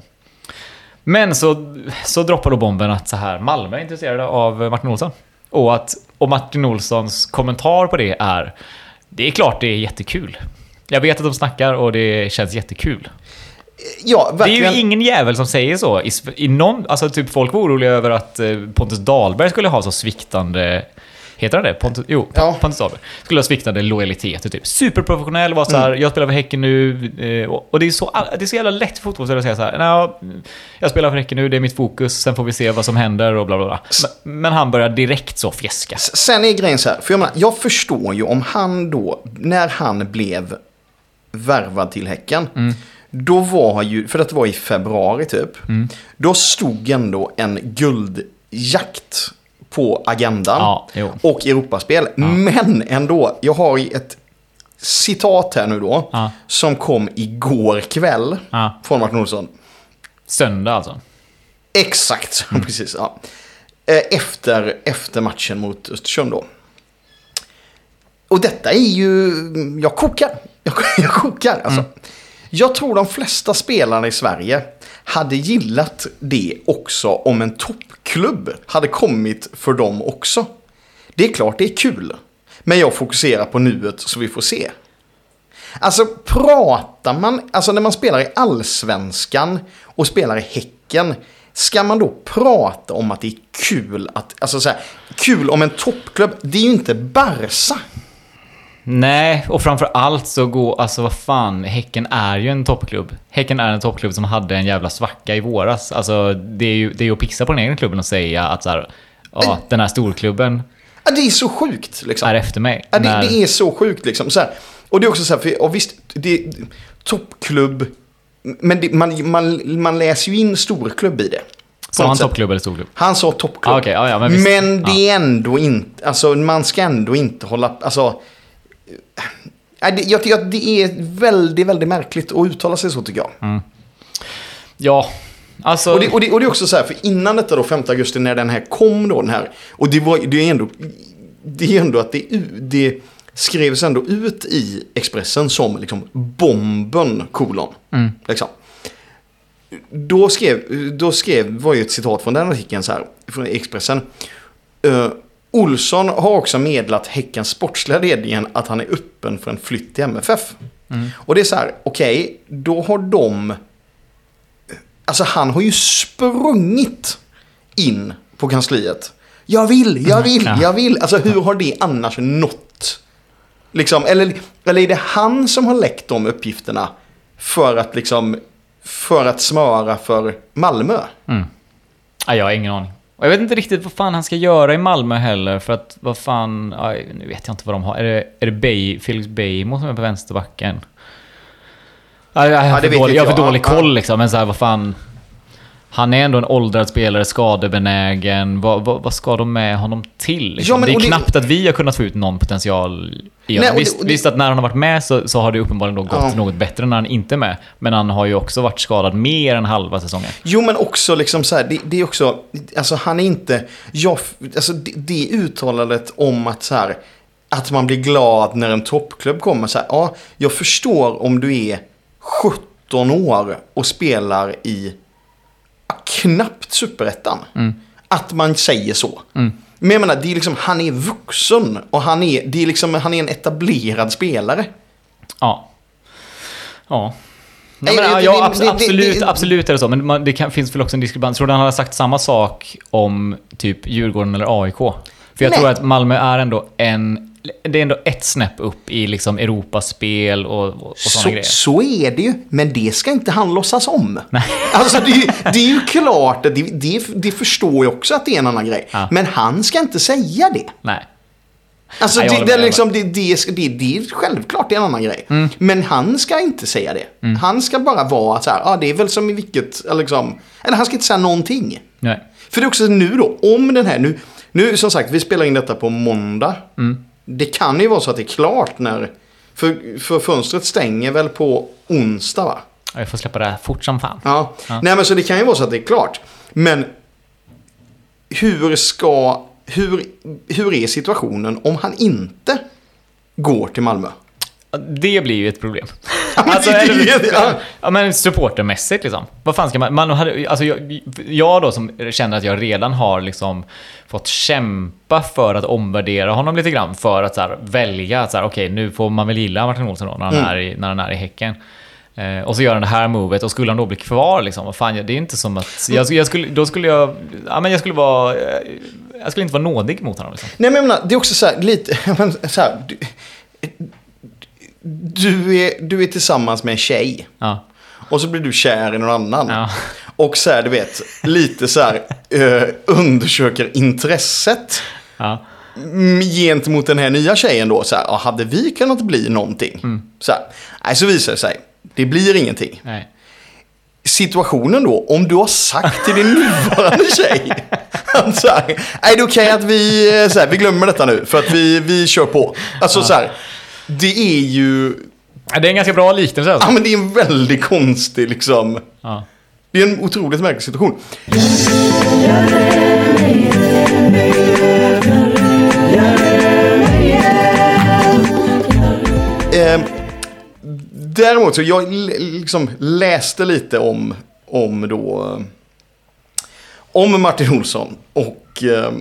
Speaker 2: Men så, så droppar då bomben att så här, Malmö är intresserade av Martin Olsson. Och att och Martin Olssons kommentar på det är Det är klart det är jättekul. Jag vet att de snackar och det känns jättekul.
Speaker 3: Ja,
Speaker 2: Det är ju ingen jävel som säger så. I, i någon, alltså typ folk var oroliga över att eh, Pontus Dahlberg skulle ha så sviktande... Heter han det? Pontus, jo,
Speaker 3: Ja.
Speaker 2: Pontus Dahlberg. Skulle ha sviktande lojalitet. Typ. Superprofessionell, var så här, jag spelar för Häcken nu. Eh, och det, är så, det är så jävla lätt för fotbollsspelare att säga så här, "Nja, jag spelar för Häcken nu, det är mitt fokus, sen får vi se vad som händer och bla bla bla. Men, men han börjar direkt så fjäska.
Speaker 3: Sen är grejen så här, för jag menar, jag förstår ju om han då, när han blev värvad till Häcken,
Speaker 2: Mm.
Speaker 3: då var ju, för det var i februari typ,
Speaker 2: Mm.
Speaker 3: då stod ändå en guldjakt på agendan
Speaker 2: Ja,
Speaker 3: och Europaspel. Men ändå, jag har ett citat här nu då,
Speaker 2: Ja.
Speaker 3: som kom igår kväll
Speaker 2: Ja.
Speaker 3: från Martin Olsson.
Speaker 2: Söndag alltså.
Speaker 3: Exakt,
Speaker 2: Mm. [LAUGHS]
Speaker 3: precis. Ja. Eh, Efter, efter matchen mot Östersund då. Och detta är ju... Jag kokar. Jag, [LAUGHS] jag kokar alltså.
Speaker 2: Mm.
Speaker 3: Jag tror de flesta spelarna i Sverige hade gillat det också om en toppklubb hade kommit för dem också. Det är klart det är kul. Men jag fokuserar på nuet så vi får se. Alltså pratar man, alltså när man spelar i allsvenskan och spelar i Häcken, ska man då prata om att det är kul att, alltså så här, kul om en toppklubb, det är ju inte Barca.
Speaker 2: Nej, och framför allt så går, alltså vad fan, Häcken är ju en toppklubb. Häcken är en toppklubb som hade en jävla svacka i våras. Alltså det är ju, det är ju att pissa på den egna klubben och säga att så här, ja, den här storklubben
Speaker 3: Ja, det är så sjukt liksom.
Speaker 2: är efter mig.
Speaker 3: Ja, det,
Speaker 2: När-
Speaker 3: det är så sjukt liksom. Så här, och det är också så här, för, och visst, det är toppklubb, men det, man, man, man läser ju in storklubb i det.
Speaker 2: Sa han toppklubb eller storklubb?
Speaker 3: Han sa toppklubb.
Speaker 2: Ah, okej, ja, ja, men
Speaker 3: men det är ändå inte, alltså man ska ändå inte hålla, alltså. Det, jag tycker att det är väldigt, väldigt märkligt att uttala sig så tycker jag.
Speaker 2: Mm. Ja, alltså...
Speaker 3: Och, det, och, det, och det är också så här, för innan detta då, 5 augusti, när den här kom då, den här. Och det var det är ändå, det är ändå att det, det skrevs ändå ut i Expressen som liksom bomben, kolon.
Speaker 2: Mm.
Speaker 3: Liksom. Då skrev, då skrev, var ju ett citat från den artikeln så här, från Expressen. Uh, Olsson har också meddelat Häckens sportsliga ledningen att han är öppen för en flytt till MFF. Och det är så här, okej, då har de... Alltså han har ju sprungit in på kansliet. Jag vill, jag vill,
Speaker 2: Ja.
Speaker 3: jag vill. Alltså hur har det annars nått? Liksom, eller, eller är det han som har läckt de uppgifterna för att liksom för att smöra för Malmö?
Speaker 2: Ja, jag har ingen aning. Och jag vet inte riktigt vad fan han ska göra i Malmö heller, för att vad fan... Aj, nu vet jag inte vad de har. Är det, är det Bay, Felix Beijmo som är på vänsterbacken? Ja, jag,
Speaker 3: Ja,
Speaker 2: har
Speaker 3: det
Speaker 2: för dålig, jag har för dålig
Speaker 3: Ja, ja.
Speaker 2: koll liksom, men så här, vad fan... Han är ändå en åldrad spelare, skadebenägen. Vad, vad, vad ska de med honom till? Liksom?
Speaker 3: Ja, men-
Speaker 2: det är
Speaker 3: det-
Speaker 2: knappt att vi har kunnat få ut någon potential i honom. Visst,
Speaker 3: det-
Speaker 2: visst att när han har varit med så, så har det uppenbarligen då gått
Speaker 3: Ja.
Speaker 2: något bättre när han inte är med. Men han har ju också varit skadad mer än halva säsongen.
Speaker 3: Jo, men också liksom så här, det, det är också, alltså han är inte, jag, alltså det, det uttalandet om att så här, att man blir glad när en toppklubb kommer så här, ja, jag förstår om du är 17 år och spelar i knappt superettan. Att man säger så. Men jag menar, det är liksom, han är vuxen och han är, det är liksom, han är en etablerad spelare.
Speaker 2: Ja. Ja.
Speaker 3: Nej,
Speaker 2: Nej, men,
Speaker 3: det-
Speaker 2: ja,
Speaker 3: det- det-
Speaker 2: absolut,
Speaker 3: det-
Speaker 2: absolut är det så. Men man, det kan, finns väl också en diskrepans. Tror du han hade sagt samma sak om typ Djurgården eller AIK? För jag
Speaker 3: Nej.
Speaker 2: tror att Malmö är ändå en... Det är ändå ett snäpp upp i liksom Europaspel och, och, och sådana
Speaker 3: Så,
Speaker 2: grejer.
Speaker 3: så är det ju, men det ska inte han låtsas om.
Speaker 2: Nej. [LAUGHS]
Speaker 3: Alltså det är, ju- det är ju [LAUGHS] klart, det, det, det förstår jag också att det är en annan grej.
Speaker 2: Ja.
Speaker 3: Men han ska inte säga det.
Speaker 2: Nej.
Speaker 3: Alltså
Speaker 2: Nej, jag
Speaker 3: det, det, liksom, det, det, det, det är självklart det är en annan grej.
Speaker 2: Mm.
Speaker 3: Men han ska inte säga det. Han ska bara vara så här, ja det är väl som i vilket, eller liksom, eller han ska inte säga någonting.
Speaker 2: Nej.
Speaker 3: För det är också nu då, om den här, nu, nu som sagt, vi spelar in detta på måndag.
Speaker 2: Mm.
Speaker 3: Det kan ju vara så att det är klart när, för, för fönstret stänger väl på onsdag va?
Speaker 2: Ja, Jag får släppa det här fort som fan.
Speaker 3: Ja.
Speaker 2: Ja.
Speaker 3: Nej men så det kan ju vara så att det är klart. Men hur ska, hur, hur är situationen om han inte går till Malmö?
Speaker 2: Det blir ju ett problem.
Speaker 3: Men
Speaker 2: alltså,
Speaker 3: det- det-
Speaker 2: eller,
Speaker 3: ja.
Speaker 2: ja, men supportermässigt liksom. Vad fan ska man... man hade, alltså, jag, jag då som känner att jag redan har liksom fått kämpa för att omvärdera honom lite grann. För att så här, välja att så här, okej, nu får man väl gilla Martin Olsson då när han,
Speaker 3: Mm.
Speaker 2: är, i, när han är i Häcken. Eh, och så gör han det här movet och skulle han då bli kvar liksom, vad fan, det är inte som att... Jag, jag skulle, då skulle jag... Ja, men jag skulle vara... Jag skulle inte vara nådig mot honom liksom.
Speaker 3: Nej men jag menar, det är också så här lite, [LAUGHS] men så här, du, du, är, du är tillsammans med en tjej.
Speaker 2: Ja.
Speaker 3: Och så blir du kär i någon annan.
Speaker 2: Ja.
Speaker 3: Och så här, du vet, lite så här, eh, undersöker intresset
Speaker 2: Ja.
Speaker 3: mm, gentemot den här nya tjejen då. Så här, ja, hade vi kunnat bli någonting?
Speaker 2: Mm.
Speaker 3: Så här, nej, så visar det sig, det blir ingenting.
Speaker 2: Nej.
Speaker 3: Situationen då, om du har sagt till din [LAUGHS] nuvarande tjej att så här, nej det är okej att vi, eh, så här, vi glömmer detta nu för att vi, vi kör på. Alltså så här, det är ju,
Speaker 2: Ja, Det är en ganska bra liknelse alltså.
Speaker 3: ja men det är en väldigt konstig liksom,
Speaker 2: Ja.
Speaker 3: det är en otroligt märklig situation. Eh, däremot så jag liksom läste lite om, om då, om Martin Olsson och eh, eh,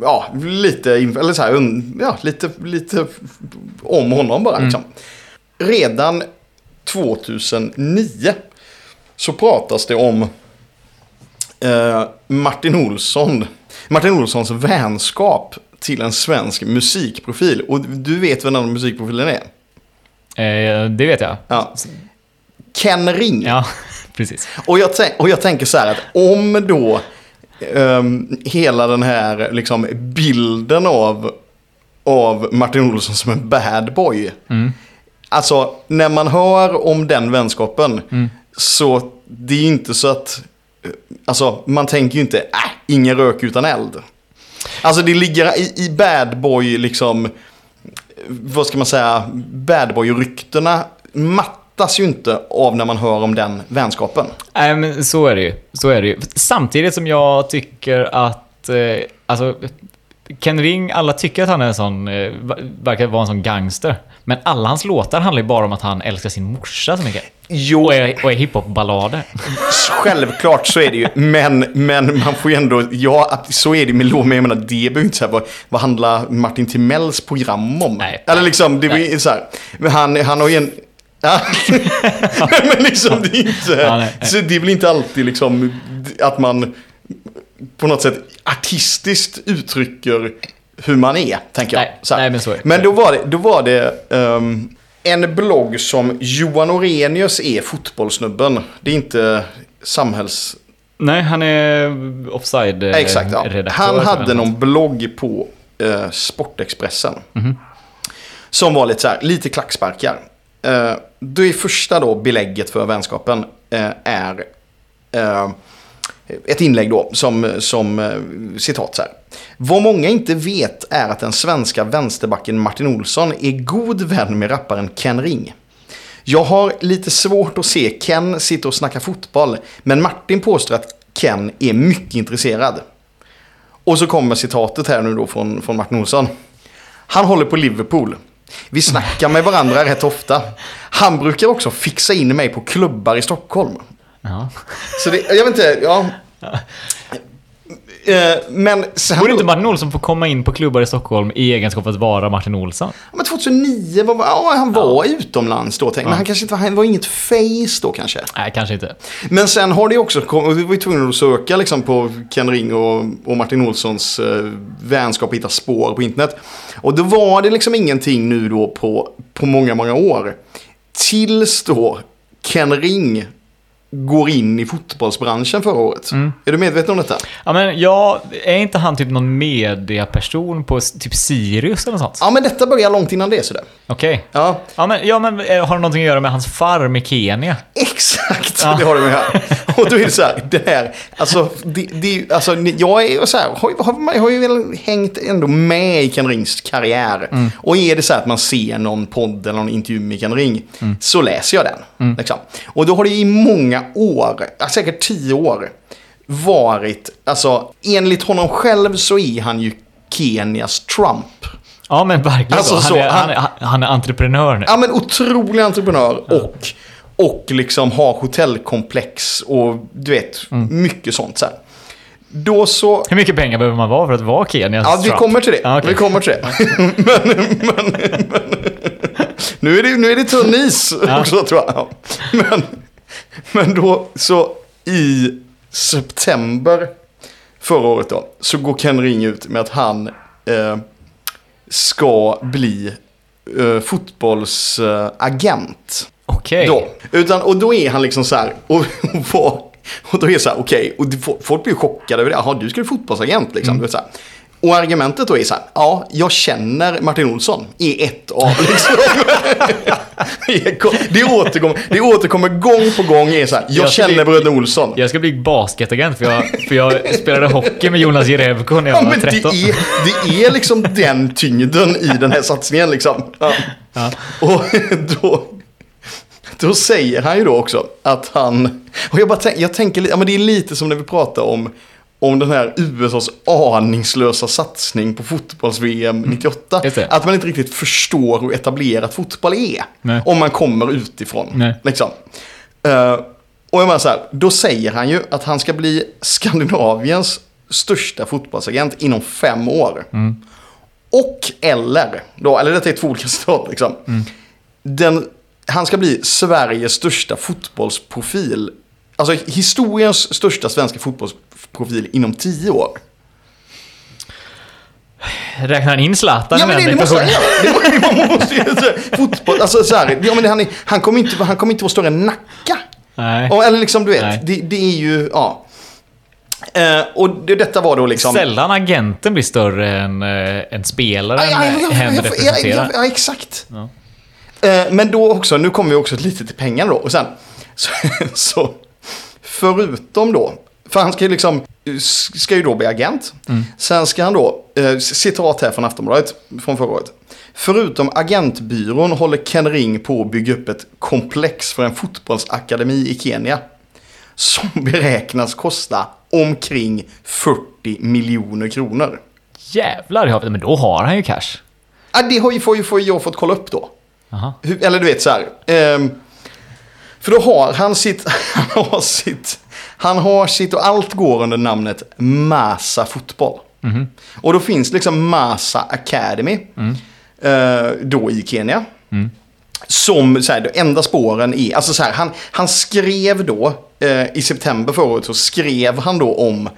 Speaker 3: ja, lite, eller så här, ja, lite, lite om honom bara liksom. Redan 2009 så pratas det om eh, Martin Olsson, Martin Olssons vänskap till en svensk musikprofil. Och du vet vem den musikprofilen är?
Speaker 2: Eh, det vet jag.
Speaker 3: Ja. Ken Ring.
Speaker 2: Ja, [LAUGHS] precis.
Speaker 3: Och, jag och jag tänker så här att om då ehm, hela den här liksom, bilden av, av Martin Olsson som en bad boy. Alltså när man hör om den vänskapen så det är inte så att eh, Alltså man tänker ju inte, äh, ingen rök utan eld. Alltså det ligger i, i bad boy liksom, vad ska man säga, bad boy-ryktena mattas ju inte av när man hör om den vänskapen.
Speaker 2: Nej, men så är det ju. Så är det ju. Samtidigt som jag tycker att... Eh, alltså, Ken Ring, alla tycker att han är en sån... Eh, verkar vara en sån gangster. Men alla hans låtar handlar ju bara om att han älskar sin morsa så mycket.
Speaker 3: Jo,
Speaker 2: Och är, och är hiphop-ballader.
Speaker 3: självklart så är det ju. Men, men man får ju ändå, ja, så är det med låt, men jag menar, det behöver inte säga vad, vad handlar Martin Timells program om?
Speaker 2: Nej.
Speaker 3: Eller liksom, det ju så här, han, han har ju en... [LAUGHS] Men liksom, det är inte...
Speaker 2: Ja, nej, nej.
Speaker 3: Så det är väl inte alltid liksom att man på något sätt artistiskt uttrycker hur man är, tänker jag.
Speaker 2: Nej, nej, men så är det.
Speaker 3: Men då var det, då var det ehm, en blogg som Johan Orenius är fotbollssnubben. Det är inte samhälls...
Speaker 2: Nej, han är offside eh,
Speaker 3: Exakt, ja. Han hade någon blogg på eh, Sportexpressen.
Speaker 2: Mhm.
Speaker 3: Som var lite så här, lite klacksparkar. Eh, det första då belägget för vänskapen eh, är eh, ett inlägg då som, som eh, citat så här. Vad många inte vet är att den svenska vänsterbacken Martin Olsson är god vän med rapparen Ken Ring. Jag har lite svårt att se Ken sitta och snacka fotboll, men Martin påstår att Ken är mycket intresserad. Och så kommer citatet här nu då från, från Martin Olsson. Han håller på Liverpool. Vi snackar med varandra rätt ofta. Han brukar också fixa in mig på klubbar i Stockholm.
Speaker 2: Ja.
Speaker 3: Så det, jag vet inte, ja. Eh, Men sen...
Speaker 2: Borde inte Martin Olsson få komma in på klubbar i Stockholm i egenskap av att vara Martin Olsson?
Speaker 3: Men 2009, var, ja, han var utomlands då. Tänk, Men
Speaker 2: Ja.
Speaker 3: han kanske inte var, han var inget face då kanske.
Speaker 2: Nej, kanske inte.
Speaker 3: Men sen har det också kommit, vi var ju tvungna att söka liksom på Ken Ring och, och Martin Olssons eh, vänskap och hitta spår på internet. Och då var det liksom ingenting nu då på, på många, många år. Tills då Ken Ring går in i fotbollsbranschen förra året.
Speaker 2: Mm.
Speaker 3: Är du medveten om detta?
Speaker 2: Ja, men jag, är inte han typ någon mediaperson på typ Sirius eller något sånt?
Speaker 3: Ja, men detta börjar långt innan det sådär.
Speaker 2: Okej.
Speaker 3: Ja,
Speaker 2: Ja, men, ja, men eh, har det någonting att göra med hans farm i Kenya?
Speaker 3: Exakt,
Speaker 2: Ja.
Speaker 3: det har du med här. Och då är det så här, det här, alltså, det, det, alltså jag är så här, har, har, har ju väl hängt ändå med i Ken Rings karriär. Och är det så här att man ser någon podd eller någon intervju med Ken Ring, så läser jag den. Liksom. Och då har det i många år, säkert tio år, varit, alltså enligt honom själv så är han ju Kenias Trump.
Speaker 2: Ja, men verkligen
Speaker 3: Alltså,
Speaker 2: så. Han, är,
Speaker 3: han-
Speaker 2: han, är, han är entreprenör nu.
Speaker 3: Ja men otrolig entreprenör och, och liksom har hotellkomplex och du vet, mycket sånt så här. Då så...
Speaker 2: Hur mycket pengar behöver man vara för att vara Kenias
Speaker 3: Ja, vi
Speaker 2: Trump?
Speaker 3: kommer till det.
Speaker 2: Ja, okej.
Speaker 3: Vi kommer till det. [LAUGHS] men, men, men, nu, är det nu är det tunn is också tror jag. Ja. Men, [LAUGHS] men då så i september förra året då så går Ken Ring ut med att han eh, ska bli eh, fotbollsagent.
Speaker 2: Okej.
Speaker 3: Då. Utan, och då är han liksom så här, och, och, och då är det så här, okej, och det- folk blir chockade över det. Jaha, du ska bli fotbollsagent liksom. Vet, så här. Och argumentet då är så här, ja, jag känner Martin Olsson i ett av liksom. [LAUGHS] det, återkommer, det återkommer gång på gång är så här, jag,
Speaker 2: Jag
Speaker 3: känner
Speaker 2: bli-
Speaker 3: bröderna Olsson.
Speaker 2: Jag ska bli basketagent för jag, för jag spelade hocky med Jonas Jerebko när jag
Speaker 3: Ja,
Speaker 2: var
Speaker 3: men det
Speaker 2: 13.
Speaker 3: är, det är liksom den tyngden i den här satsningen liksom. Ja.
Speaker 2: Ja.
Speaker 3: Och då, då säger han ju då också att han, och jag bara tänk, jag tänker, ja men det är lite som när vi pratar om, om den här USAs aningslösa satsning på fotbolls-VM 98.
Speaker 2: Mm.
Speaker 3: Att man inte riktigt förstår hur etablerat fotboll är.
Speaker 2: Nej.
Speaker 3: Om man kommer utifrån.
Speaker 2: Nej.
Speaker 3: Liksom. Eh, och jag menar så här, då säger han ju att han ska bli Skandinaviens största fotbollsagent inom fem år. Och eller, då, eller detta är två olika citat liksom. Den, han ska bli Sveriges största fotbollsprofil. Alltså historiens största svenska fotbollsprofil inom tio år.
Speaker 2: Räknar han in Zlatan
Speaker 3: Ja men det, det måste han göra. Det, man måste ju säga, fotboll, alltså så här, ja, men han, är, han, kommer inte, han kommer inte vara större än Nacka.
Speaker 2: Nej.
Speaker 3: Och, eller liksom du vet, det, det är ju, ja. Eh, och det, detta var då liksom...
Speaker 2: Sällan agenten blir större än eh, en spelare
Speaker 3: Ja, ja,
Speaker 2: hen representerar.
Speaker 3: ja, exakt. Eh, men då också, nu kommer vi också lite till pengarna då. Och sen, [LAUGHS] så, så förutom då, för han ska ju liksom, ska ju då bli agent. Sen ska han då, eh, citat här från Aftonbladet från förra året. Förutom agentbyrån håller Ken Ring på att bygga upp ett komplex för en fotbollsakademi i Kenya. Som [LAUGHS] beräknas kosta omkring 40 miljoner kronor.
Speaker 2: Jävlar, men då har han ju cash.
Speaker 3: Ja, det har ju, får, ju, får jag fått kolla upp då.
Speaker 2: Aha.
Speaker 3: Eller du vet så här. ehm, för då har han sitt, [LAUGHS] han har sitt, han har sitt och allt går under namnet Masa Fotboll. Och då finns liksom Masa Academy. eh, då i Kenya. Som så här, de enda spåren är, alltså så här, han, han skrev då eh, i september förra året så skrev han då om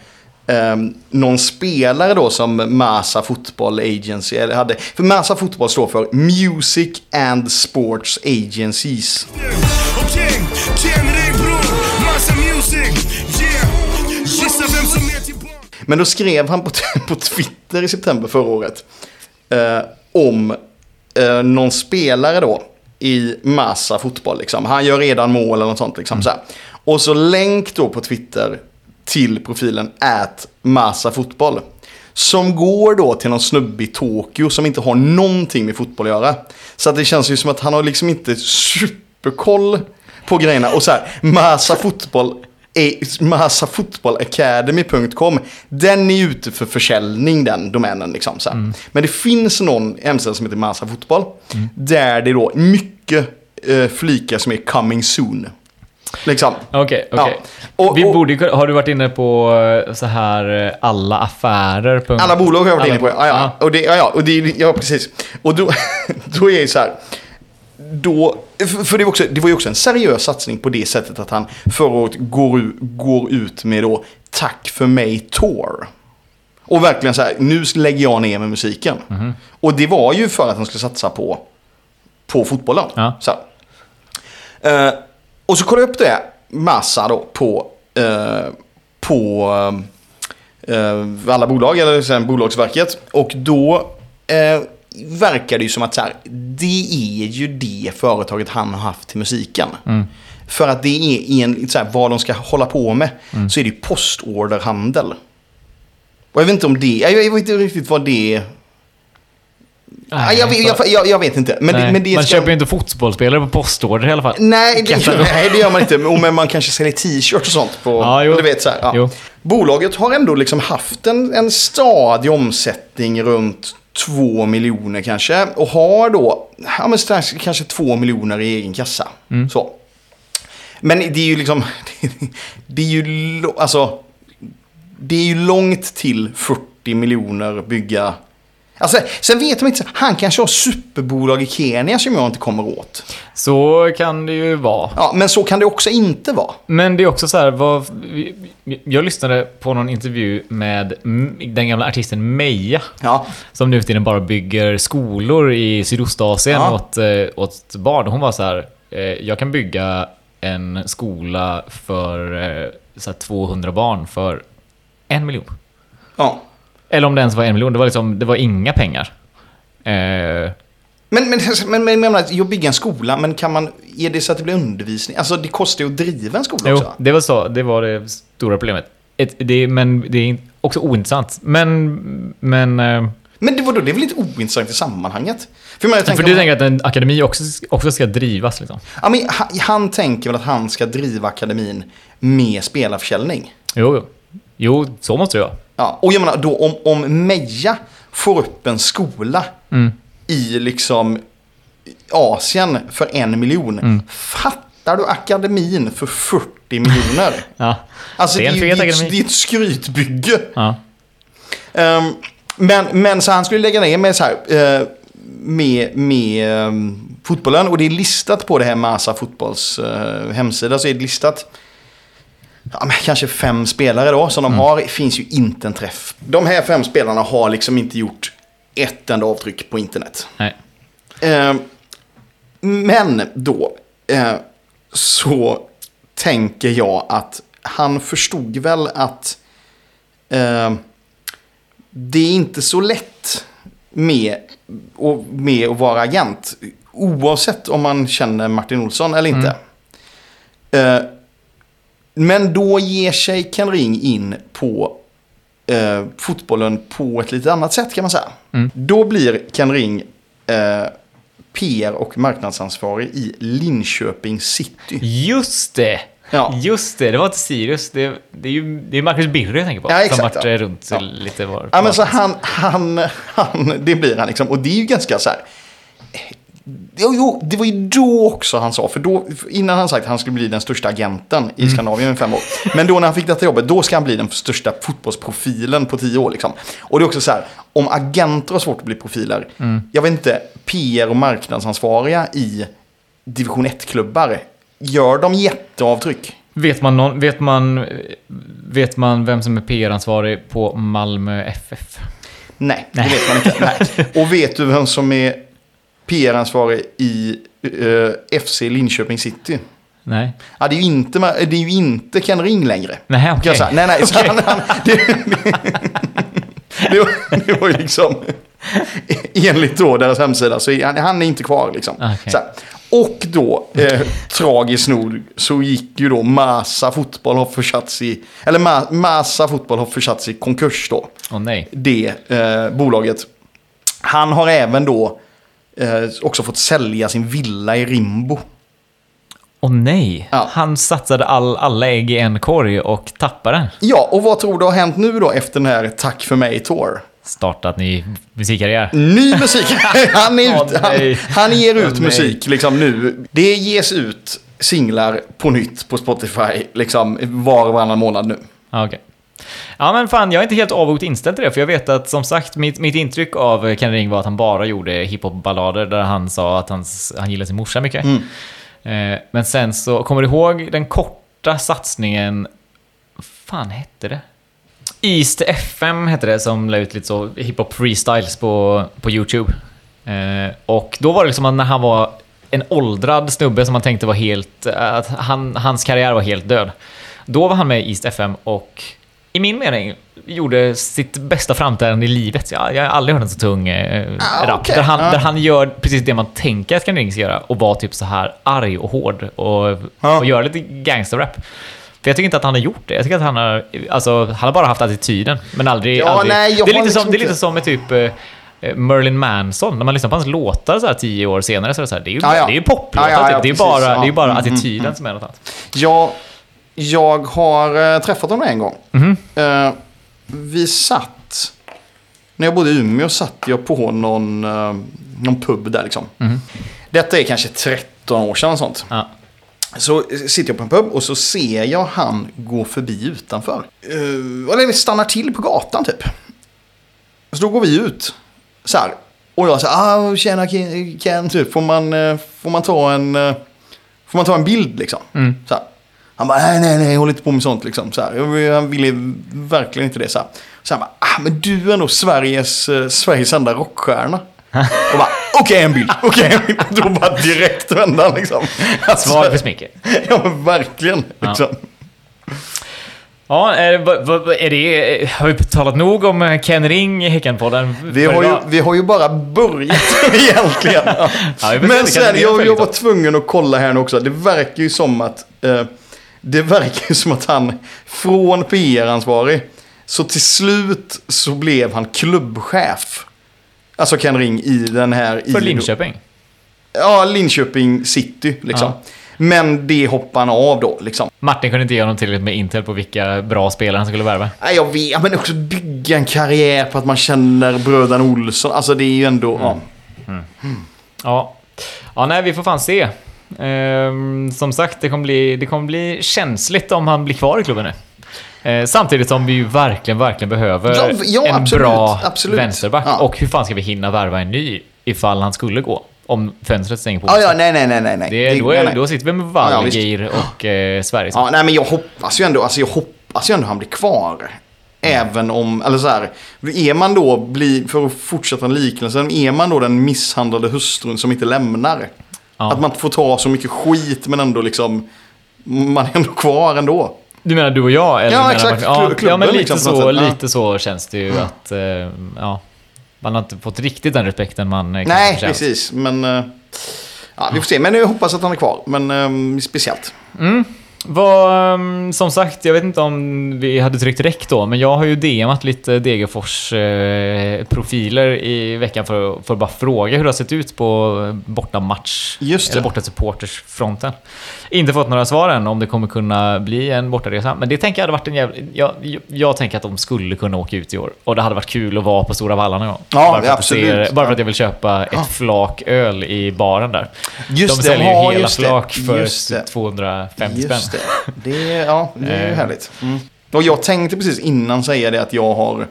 Speaker 3: eh, någon spelare då som Masa Football Agency eller hade. För Masa Football står för Music and Sports Agencies.
Speaker 5: Okej,
Speaker 3: Men då skrev han på, [LAUGHS] på Twitter i september förra året eh, om eh, någon spelare då i Massa fotboll. Liksom. Han gör redan mål eller något sånt. Liksom, så här. Och så länk då på Twitter till profilen at Massa fotboll. Som går då till någon snubbe i Tokyo som inte har någonting med fotboll att göra. Så att det känns ju som att han har liksom inte superkoll på grejerna. Och så här, Massa fotboll är massafotbollacademy.com. Den är ute för försäljning den domänen. Liksom, så här. Men det finns någon hemsida som heter Massa Fotboll. Där det då mycket eh, flikar som är coming soon. Liksom.
Speaker 2: Okej, okej.
Speaker 3: Ja.
Speaker 2: Vi
Speaker 3: och-
Speaker 2: borde, ju kunna- har du varit inne på eh, så här eh, alla affärer?
Speaker 3: Alla bolag har jag varit
Speaker 2: alla-
Speaker 3: inne på. Ja, ja. Och det, ja, ja, och det, ja precis. Och då, [LAUGHS] då är det så här. Då, för det, var också, det var ju också en seriös satsning på det sättet att han förra året går, går ut med då Tack för mig Tour. Och verkligen så här, nu lägger jag ner med musiken.
Speaker 2: Mhm.
Speaker 3: Och det var ju för att han skulle satsa på, på fotbollen.
Speaker 2: Ja.
Speaker 3: Så. Eh, och så kollade jag upp det, massa då, på, eh, på eh, alla bolag, eller sen Bolagsverket. Och då eh, verkar det ju som att så här, det är ju det företaget han har haft till musiken. För att det är en, så här, vad de ska hålla på med, så är det ju postorderhandel. Och jag vet inte om det, jag vet inte riktigt vad det är. Nej, jag, vet- jag, jag, jag vet inte. Men, det, men det
Speaker 2: man
Speaker 3: ska-
Speaker 2: köper ju inte fotbollsspelare på postorder i alla fall.
Speaker 3: Nej det, nej, det gör man inte. Men man kanske säljer t-shirts och sånt. På,
Speaker 2: Ja, jo.
Speaker 3: Du vet, så här, ja. Bolaget har ändå liksom haft en, en stadig omsättning runt 2 miljoner kanske. Och har då ja, men strax, kanske 2 miljoner i egen kassa.
Speaker 2: Mm.
Speaker 3: Så. Men det är ju liksom... [LAUGHS] Det är ju, alltså, det är ju långt till 40 miljoner bygga... Alltså, sen vet man inte, han kanske har superbolag i Kenya som jag inte kommer åt.
Speaker 2: Så kan det ju vara.
Speaker 3: Ja, men så kan det också inte vara.
Speaker 2: Men det är också så här, vad, jag lyssnade på någon intervju med den gamla artisten Meja.
Speaker 3: Ja,
Speaker 2: Som nu för tiden bara bygger skolor i Sydostasien
Speaker 3: Ja.
Speaker 2: åt, eh, åt barn. Hon var så här, eh, jag kan bygga en skola för eh, så här 200 barn för en miljon.
Speaker 3: ja.
Speaker 2: Eller om det ens var en miljon, det var, liksom, det var inga pengar. Eh,
Speaker 3: Men, men, [LAUGHS] men, men jag menar, jag bygger en skola, men kan man, är det så att det blir undervisning? Alltså det kostar ju att driva en skola
Speaker 2: jo,
Speaker 3: också.
Speaker 2: det var så, det var det stora problemet. Ett, det, men det är också ointressant. Men, men eh,
Speaker 3: Men det, var då, det är väl inte ointressant i sammanhanget? För, jag jag
Speaker 2: för
Speaker 3: tänker,
Speaker 2: du
Speaker 3: om-
Speaker 2: tänker att en akademi också, också ska drivas liksom?
Speaker 3: ja, men, han, han tänker väl att han ska driva akademin med spelarförsäljning.
Speaker 2: Jo, jo. Jo, så måste det vara.
Speaker 3: Ja, och jag menar då om, om Meja får upp en skola
Speaker 2: Mm.
Speaker 3: i liksom Asien för en miljon.
Speaker 2: Mm.
Speaker 3: Fattar du akademin för 40 miljoner? [LAUGHS]
Speaker 2: Ja.
Speaker 3: Alltså
Speaker 2: Det
Speaker 3: det
Speaker 2: är en
Speaker 3: det
Speaker 2: akademi.
Speaker 3: det är ett skrytbygge.
Speaker 2: ja.
Speaker 3: Ehm, men, men så han skulle lägga ner med så här. eh, med, med ehm, fotbollen. Och det är listat på det här Masa fotbolls eh, hemsida. Så är det listat. Ja, men kanske fem spelare då som de har. Det finns ju inte en träff. De här fem spelarna har liksom inte gjort ett enda avtryck på internet.
Speaker 2: Nej.
Speaker 3: Eh, men då eh, så tänker jag att han förstod väl att eh, det är inte så lätt med, och, med att vara agent. Oavsett om man känner Martin Olsson eller inte. Eh, men då ger sig Ken Ring in på eh, fotbollen på ett lite annat sätt kan man säga. Då blir Ken Ring eh, PR och marknadsansvarig i Linköping City.
Speaker 2: Just det!
Speaker 3: Ja.
Speaker 2: Just det, det var inte Sirius. Det, det är ju det är Marcus Birro jag tänker på.
Speaker 3: Ja, exakt,
Speaker 2: som varit
Speaker 3: ja.
Speaker 2: eh, runt
Speaker 3: Ja.
Speaker 2: lite var.
Speaker 3: Ja, men så han, han, [LAUGHS] han, det blir han liksom. Och det är ju ganska så här. Jo, jo, det var ju då också han sa, för då, innan han sagt att han skulle bli den största agenten i Skandinavien i fem år. Men då när han fick detta jobbet, då ska han bli den största fotbollsprofilen på tio år. Liksom. Och det är också så här, om agenter har svårt att bli profiler, jag vet inte, PR och marknadsansvariga i division 1-klubbar, gör de jätteavtryck?
Speaker 2: Vet man, någon, vet, man, vet man vem som är PR-ansvarig på Malmö FF?
Speaker 3: Nej, det vet man inte. [LAUGHS] Nej. Och vet du vem som är PR-ansvarig i eh, FC Linköping City?
Speaker 2: Nej.
Speaker 3: Ja, det, är ju inte, det är ju inte Ken Ring längre.
Speaker 2: Nej, okej.
Speaker 3: säga. Nej, nej. Så han, han, det, det, var, det var ju liksom... Enligt då deras hemsida så är han, han är inte kvar liksom.
Speaker 2: Okej.
Speaker 3: Så här. Och då, eh, tragiskt nog, så gick ju då Masa fotboll har försatts i... Eller Ma, Masa fotboll har försatts i konkurs då
Speaker 2: Åh nej.
Speaker 3: det eh, bolaget. Han har även då eh, också fått sälja sin villa i Rimbo.
Speaker 2: Och nej,
Speaker 3: Ja.
Speaker 2: han satsade all, alla ägg i en korg och tappade den.
Speaker 3: Ja, och vad tror du har hänt nu då efter den här Tack för mig-tour?
Speaker 2: Startat ny musikkarriär.
Speaker 3: Ny musik. [LAUGHS] han, är
Speaker 2: Åh,
Speaker 3: ut, han, han ger ut
Speaker 2: Åh,
Speaker 3: musik liksom nu. Det ges ut singlar på nytt på Spotify liksom var och varannan månad nu.
Speaker 2: Okej. Ja men fan, jag är inte helt avvokt inställd till det, för jag vet att som sagt, mitt, mitt intryck av Ken Ring var att han bara gjorde hiphop-ballader där han sa att hans, han gillade sin morsa mycket.
Speaker 3: Mm.
Speaker 2: Eh, men sen så, kommer du ihåg den korta satsningen, vad fan hette det? East FM hette det, som la ut lite så hiphop freestyles på, på YouTube. Eh, och då var det liksom när han var en åldrad snubbe som man tänkte var helt, att han, hans karriär var helt död. Då var han med i East FM och i min mening gjorde sitt bästa framträdande i livet. Jag, jag har aldrig hört en så tung eh,
Speaker 3: Ah,
Speaker 2: rap.
Speaker 3: okej.
Speaker 2: Där, han,
Speaker 3: Ja.
Speaker 2: där han gör precis det man tänker att Ring ska göra och var typ så här arg och hård och,
Speaker 3: Ja.
Speaker 2: och göra lite gangsterrap. För jag tycker inte att han har gjort det. Jag tycker att han har, alltså, han har bara haft attityden, men aldrig...
Speaker 3: Ja,
Speaker 2: aldrig.
Speaker 3: nej,
Speaker 2: det, är lite som, det är lite som med typ eh, Merlin Manson. När man lyssnar på hans låtar så här tio år senare så är det så här, det är ju,
Speaker 3: Ja, ja.
Speaker 2: Det är ju poplåtar.
Speaker 3: Ja, ja, ja,
Speaker 2: typ. det är
Speaker 3: precis.
Speaker 2: bara,
Speaker 3: Ja.
Speaker 2: det är bara
Speaker 3: Mm, mm,
Speaker 2: attityden som är något annat.
Speaker 3: Jag, jag har eh, träffat honom en gång. Eh, vi satt, när jag bodde i Umeå satt jag på någon, eh, någon pub där liksom.
Speaker 2: Mhm.
Speaker 3: Detta är kanske 13 år sedan och sånt.
Speaker 2: Ja.
Speaker 3: Så sitter jag på en pub och så ser jag han gå förbi utanför. Eller vi stannar till på gatan typ. Så då går vi ut. Så här. Och jag säger, ah, tjena Ken, Ken typ. Får man, får man ta en... får man ta en bild liksom?
Speaker 2: Mm.
Speaker 3: Så här. Han bara, nej, nej, nej, håll inte på med sånt liksom. Så här. Han ville verkligen inte det. Så, här. så han bara, ah, men du är nog Sveriges, eh, Sveriges enda rockstjärna. och bara, okej en bild, okej en bild. Och då bara direkt vände han liksom. Alltså,
Speaker 2: Svar för smicker. [LAUGHS]
Speaker 3: Ja men verkligen.
Speaker 2: Ja.
Speaker 3: Liksom.
Speaker 2: Ja, är, vad, vad, är det, har vi talat nog om eh, Ken Ring i Häckenpodden?
Speaker 3: Vi, har ju, vi har ju bara börjat [LAUGHS] egentligen. Ja.
Speaker 2: Ja, det
Speaker 3: Men sen, jag, jag var tvungen att kolla här nu också. Det verkar ju som att, eh, det verkar ju som att han från PR-ansvarig, så till slut så blev han klubbchef. Alltså Ken Ring i den här...
Speaker 2: För
Speaker 3: i,
Speaker 2: Linköping?
Speaker 3: Ja, Linköping city liksom.
Speaker 2: Ja.
Speaker 3: Men det hoppade han av då liksom.
Speaker 2: Martin kunde inte ge honom tillräckligt med intel på vilka bra spelare han skulle värva.
Speaker 3: Nej, jag vet, men också bygga en karriär på att man känner bröderna Olsson. Alltså det är ju ändå... Ja.
Speaker 2: Ja. ja, nej, vi får fan se. Ehm, som sagt, det kommer, bli, det kommer bli känsligt om han blir kvar i klubben nu. Eh, samtidigt som vi ju verkligen, verkligen behöver
Speaker 3: Ja, ja,
Speaker 2: en
Speaker 3: absolut,
Speaker 2: bra
Speaker 3: absolut.
Speaker 2: vänsterback.
Speaker 3: Ja.
Speaker 2: Och hur fan ska vi hinna värva en ny ifall han skulle gå? Om fönstret stänger på onsdag.
Speaker 3: ja, nej, nej, nej, nej. nej.
Speaker 2: det, då,
Speaker 3: nej,
Speaker 2: är,
Speaker 3: nej.
Speaker 2: då sitter vi med. Wallgir och eh, Sverige.
Speaker 3: Ja, nej, men jag hoppas ju ändå, alltså jag hoppas ju ändå han blir kvar. Även om, eller så här, är man då, för att fortsätta en liknelse, är man då den misshandlade hustrun som inte lämnar?
Speaker 2: Ja.
Speaker 3: Att man får ta så mycket skit men ändå liksom, man är ändå kvar ändå.
Speaker 2: Du menar du och jag? Eller
Speaker 3: Ja, exakt.
Speaker 2: Man, ja,
Speaker 3: Klubben
Speaker 2: ja, men lite,
Speaker 3: liksom
Speaker 2: så, lite så känns det ju att... Eh, ja, man har inte fått riktigt den respekten man eh,
Speaker 3: Nej, precis. Men, eh, ja, vi får se. Men jag hoppas att han är kvar. Men eh, speciellt.
Speaker 2: Vad, um, som sagt, jag vet inte om vi hade tryckt räck då, men jag har ju DMat lite Degerfors-profiler i veckan för, för att bara fråga hur det har sett ut på bortamatch,
Speaker 3: Just
Speaker 2: eller
Speaker 3: det.
Speaker 2: borta supportersfronten. Inte fått några svar än om det kommer kunna bli en bortaresa, men det tänker jag hade varit en jävla... Jag, jag, jag tänker att de skulle kunna åka ut i år, och det hade varit kul att vara på Stora Valla någon gång.
Speaker 3: Ja,
Speaker 2: bara, för att
Speaker 3: absolut.
Speaker 2: ser, bara för att jag vill köpa ett flak öl i baren där.
Speaker 3: Just
Speaker 2: de
Speaker 3: det,
Speaker 2: säljer
Speaker 3: ja,
Speaker 2: ju hela flak för
Speaker 3: Just det.
Speaker 2: 250 spänn.
Speaker 3: Det. det ja, det är ju
Speaker 2: Eh.
Speaker 3: härligt. Mm. Och jag tänkte precis innan säga det att jag har,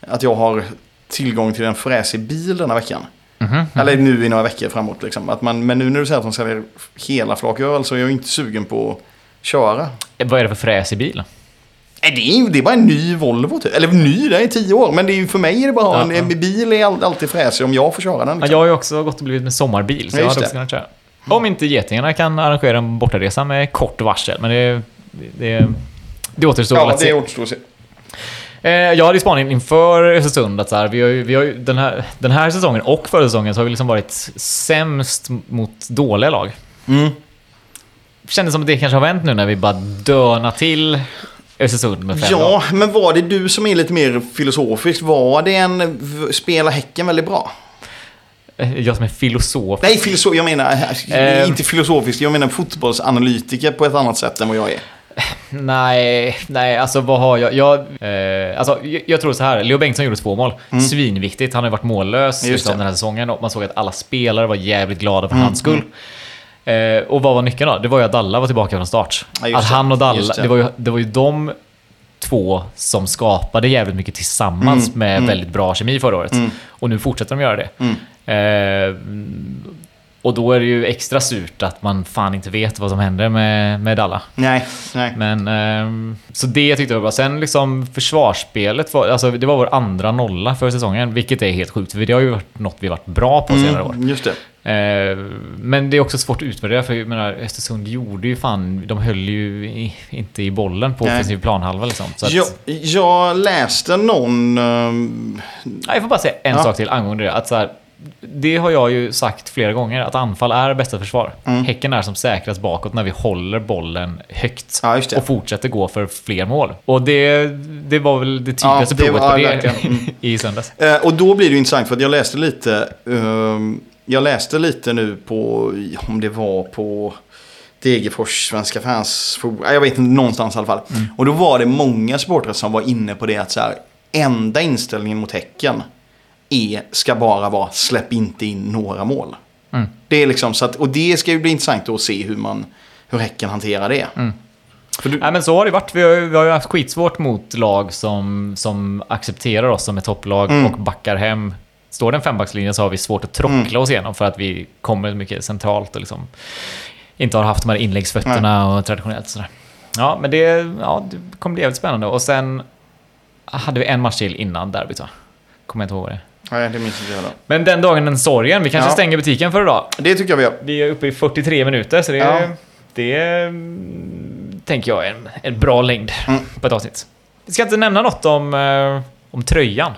Speaker 3: att jag har tillgång till en fräsig bil denna veckan.
Speaker 2: Mhm.
Speaker 3: Eller nu i några veckor framåt. Liksom. Att man, men nu när du säger att de säljer hela flak öl så är jag inte sugen på att köra.
Speaker 2: Vad är det för fräs i bilen?
Speaker 3: Nej, det är, det är bara en ny Volvo typ. Eller ny, det är tio år. Men det är för mig är det bara,
Speaker 2: Ja,
Speaker 3: en,
Speaker 2: ja.
Speaker 3: en bil är all- alltid fräsig om jag får köra den.
Speaker 2: Ja,
Speaker 3: Liksom.
Speaker 2: jag har ju också gått och blivit med sommarbil, så
Speaker 3: Ja,
Speaker 2: jag hade också kunnat köra. Om inte Getingarna kan arrangera en bortaresa med kort varsel, men det, det, det återstår
Speaker 3: Ja,
Speaker 2: att
Speaker 3: det
Speaker 2: se.
Speaker 3: återstår att se.
Speaker 2: Eh, jag hade ju spaning inför Östersund att så här, vi har vi har den, här, den här säsongen och förra säsongen så har vi liksom varit sämst mot dåliga lag.
Speaker 3: Mm.
Speaker 2: Kändes som att det kanske har vänt nu när vi bara dönar till Östersund med fem lag.
Speaker 3: Ja, men var det du som är lite mer filosofisk? Var det en v- spela Häcken väldigt bra?
Speaker 2: Eh, Jag som är filosof.
Speaker 3: Nej, filosof, jag menar
Speaker 2: Eh.
Speaker 3: inte filosofiskt, jag menar fotbollsanalytiker på ett annat sätt än vad jag är. [LAUGHS]
Speaker 2: Nej, nej, alltså vad har jag? Jag, eh, alltså, jag, jag tror så här, Leo Bengtsson gjorde två mål. Svinviktigt, han har varit mållös
Speaker 3: Mm.
Speaker 2: Liksom, den här säsongen och man såg att alla spelare var jävligt glada för
Speaker 3: Mm,
Speaker 2: hans skull. Eh, och vad var nyckeln då? Det var ju att Dalla var tillbaka från start.
Speaker 3: Ja,
Speaker 2: att han och Dalla, det.
Speaker 3: det.
Speaker 2: var ju, det var ju de två som skapade jävligt mycket tillsammans
Speaker 3: Mm,
Speaker 2: med väldigt bra kemi förra året. Och nu fortsätter de göra det. Eh, och då är det ju extra surt att man fan inte vet vad som händer med, med Dalla.
Speaker 3: Nej, nej.
Speaker 2: Men, ehm, så det tyckte jag var bra. Sen liksom försvarsspelet, var, alltså det var vår andra nolla för säsongen, vilket är helt sjukt. För det har ju varit något vi varit bra på senare år.
Speaker 3: Mm, just det.
Speaker 2: Eh, men det är också svårt att utvärdera, för jag menar, Östersund gjorde ju fan, de höll ju i, inte i bollen på offensiv planhalva liksom. Så att,
Speaker 3: Jag, jag läste någon...
Speaker 2: Nej, jag får bara säga en
Speaker 3: Ja.
Speaker 2: sak till angående det. Att så här, det har jag ju sagt flera gånger, att anfall är bästa försvar.
Speaker 3: Mm.
Speaker 2: Häcken är som säkrast bakåt när vi håller bollen högt
Speaker 3: Ja, det.
Speaker 2: och fortsätter gå för fler mål. Och det, det var väl det tydligaste
Speaker 3: Ja, det
Speaker 2: provet på det
Speaker 3: verkligen. Mm.
Speaker 2: i söndags. [LAUGHS]
Speaker 3: Eh, och då blir det intressant för att jag läste lite. ehm, jag läste lite nu på, om det var på Degerfors, Svenska fans, jag vet inte, någonstans i alla fall. Och då var det många supportrar som var inne på det att så här, enda inställningen mot Häcken är, ska bara vara släpp inte in några mål.
Speaker 2: Mm.
Speaker 3: Det är liksom så att, och det ska ju bli intressant att se hur man, hur Häcken hanterar det. För du,
Speaker 2: Nej men så har det varit. Vi har, vi har ju haft skitsvårt mot lag som, som accepterar oss som ett topplag
Speaker 3: Mm.
Speaker 2: och backar hem. Står det en fembackslinje så har vi svårt att trockla
Speaker 3: Mm.
Speaker 2: oss igenom för att vi kommer mycket centralt och liksom inte har haft de här inläggsfötterna och traditionellt sådär. Ja, men det, ja, det kommer bli jävligt spännande. Och sen hade vi en match till innan derbyt va? Kommer jag inte ihåg vad det är.
Speaker 3: Nej, det minns inte jag. Då.
Speaker 2: Men den dagen, den sorgen. Vi kanske
Speaker 3: Ja.
Speaker 2: stänger butiken för idag.
Speaker 3: Det tycker jag vi gör.
Speaker 2: Vi är uppe i 43 minuter, så det,
Speaker 3: Ja.
Speaker 2: det mm, tänker jag är en, en bra längd
Speaker 3: Mm.
Speaker 2: på ett avsnitt. Vi ska inte nämna något om, eh, om tröjan.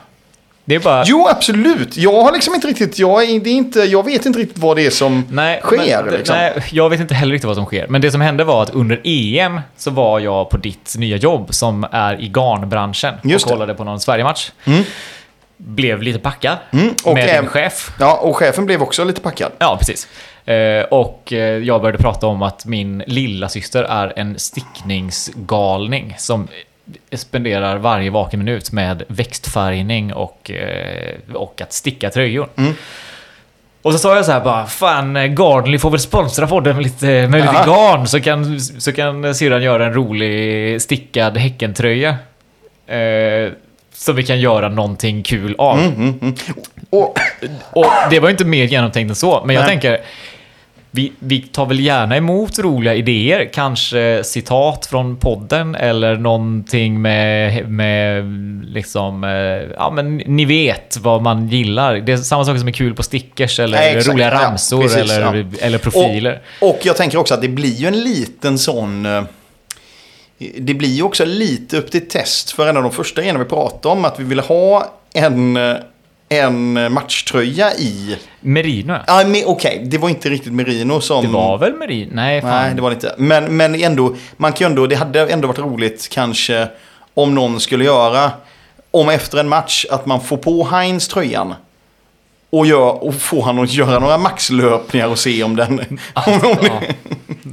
Speaker 2: Det är bara...
Speaker 3: Jo, absolut. Jag har liksom inte riktigt, jag, är, det är inte, jag vet inte riktigt vad det är som
Speaker 2: Nej,
Speaker 3: sker.
Speaker 2: men,
Speaker 3: liksom.
Speaker 2: nej, jag vet inte heller riktigt vad som sker. Men det som hände var att under EM så var jag på ditt nya jobb som är i garnbranschen
Speaker 3: Just
Speaker 2: och
Speaker 3: det.
Speaker 2: kollade på någon Sverigematch.
Speaker 3: Mm.
Speaker 2: Blev lite packad
Speaker 3: Mm, och
Speaker 2: med en chef.
Speaker 3: Ja, och chefen blev också lite packad.
Speaker 2: Ja, precis. Eh, och eh, jag började prata om att min lilla syster är en stickningsgalning som spenderar varje vaken minut med växtfärgning och, eh, och att sticka tröjor.
Speaker 3: Mm.
Speaker 2: Och så sa jag så här bara, fan eh, Garnly får väl sponsra podden med lite, med lite garn så kan, så kan syrran göra en rolig stickad Häckentröja. Eh, som vi kan göra någonting kul av.
Speaker 3: Mm, Och,
Speaker 2: Och det var ju inte mer genomtänkt än så, men jag
Speaker 3: Nej.
Speaker 2: tänker... Vi, vi tar väl gärna emot roliga idéer, kanske citat från podden eller någonting med, med liksom, eh, ja men ni vet vad man gillar. Det är samma sak som är kul på stickers eller
Speaker 3: Nej, exakt.
Speaker 2: roliga
Speaker 3: Ja,
Speaker 2: ramsor
Speaker 3: precis,
Speaker 2: eller,
Speaker 3: ja.
Speaker 2: eller profiler.
Speaker 3: och, och jag tänker också att det blir ju en liten sån... Det blir ju också lite upp till test för en av de första grejerna vi pratade om. Att vi ville ha en, en matchtröja i...
Speaker 2: Merino. Ja,
Speaker 3: men Okej, det var inte riktigt merino som...
Speaker 2: Det var väl merino? Nej, fan.
Speaker 3: Nej, det var det inte. Men, men ändå, man kan ändå, det hade ändå varit roligt kanske om någon skulle göra, om efter en match, att man får på Heinz tröjan. Och, gör, och får han att göra några maxlöpningar och se om den... Om, om,
Speaker 2: Ja,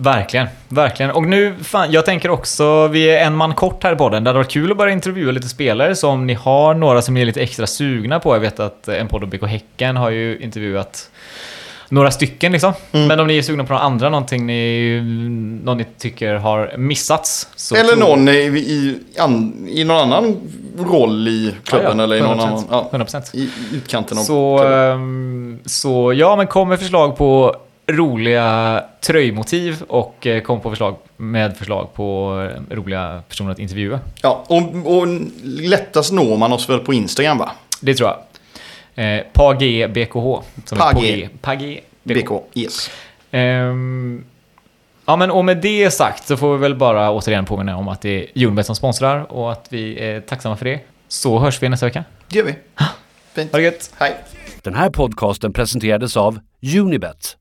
Speaker 2: verkligen, verkligen. Och nu, fan, jag tänker också, vi är en man kort här på den. Det hade varit kul att börja intervjua lite spelare, så om ni har några som ni är lite extra sugna på. Jag vet att en podd om BK Häcken har ju intervjuat några stycken liksom.
Speaker 3: Mm.
Speaker 2: Men om ni är sugna på några andra, någonting ni, någon ni tycker har missats.
Speaker 3: Eller någon i, i, an, i någon annan roll i klubben
Speaker 2: Ja, ja,
Speaker 3: eller i någon
Speaker 2: 100%,
Speaker 3: annan... Ja,
Speaker 2: 100%.
Speaker 3: I utkanten av
Speaker 2: Så,
Speaker 3: klubben.
Speaker 2: ehm, så ja, men kom med förslag på roliga tröjmotiv och eh, kom på förslag med förslag på eh, roliga personer att intervjua.
Speaker 3: Ja, och, och lättast når man oss väl på Instagram va?
Speaker 2: Det tror jag. Eh, PAG BKH. Som är
Speaker 3: Page.
Speaker 2: PAG. PAG BKH.
Speaker 3: BK, yes.
Speaker 2: Ehm, ja, men och med det sagt så får vi väl bara återigen påminna om att det är Unibet som sponsrar och att vi är tacksamma för det. Så hörs vi nästa vecka.
Speaker 3: Det gör vi. Fint.
Speaker 2: Ha det gött!
Speaker 3: Hej.
Speaker 1: Den här podcasten presenterades av Unibet,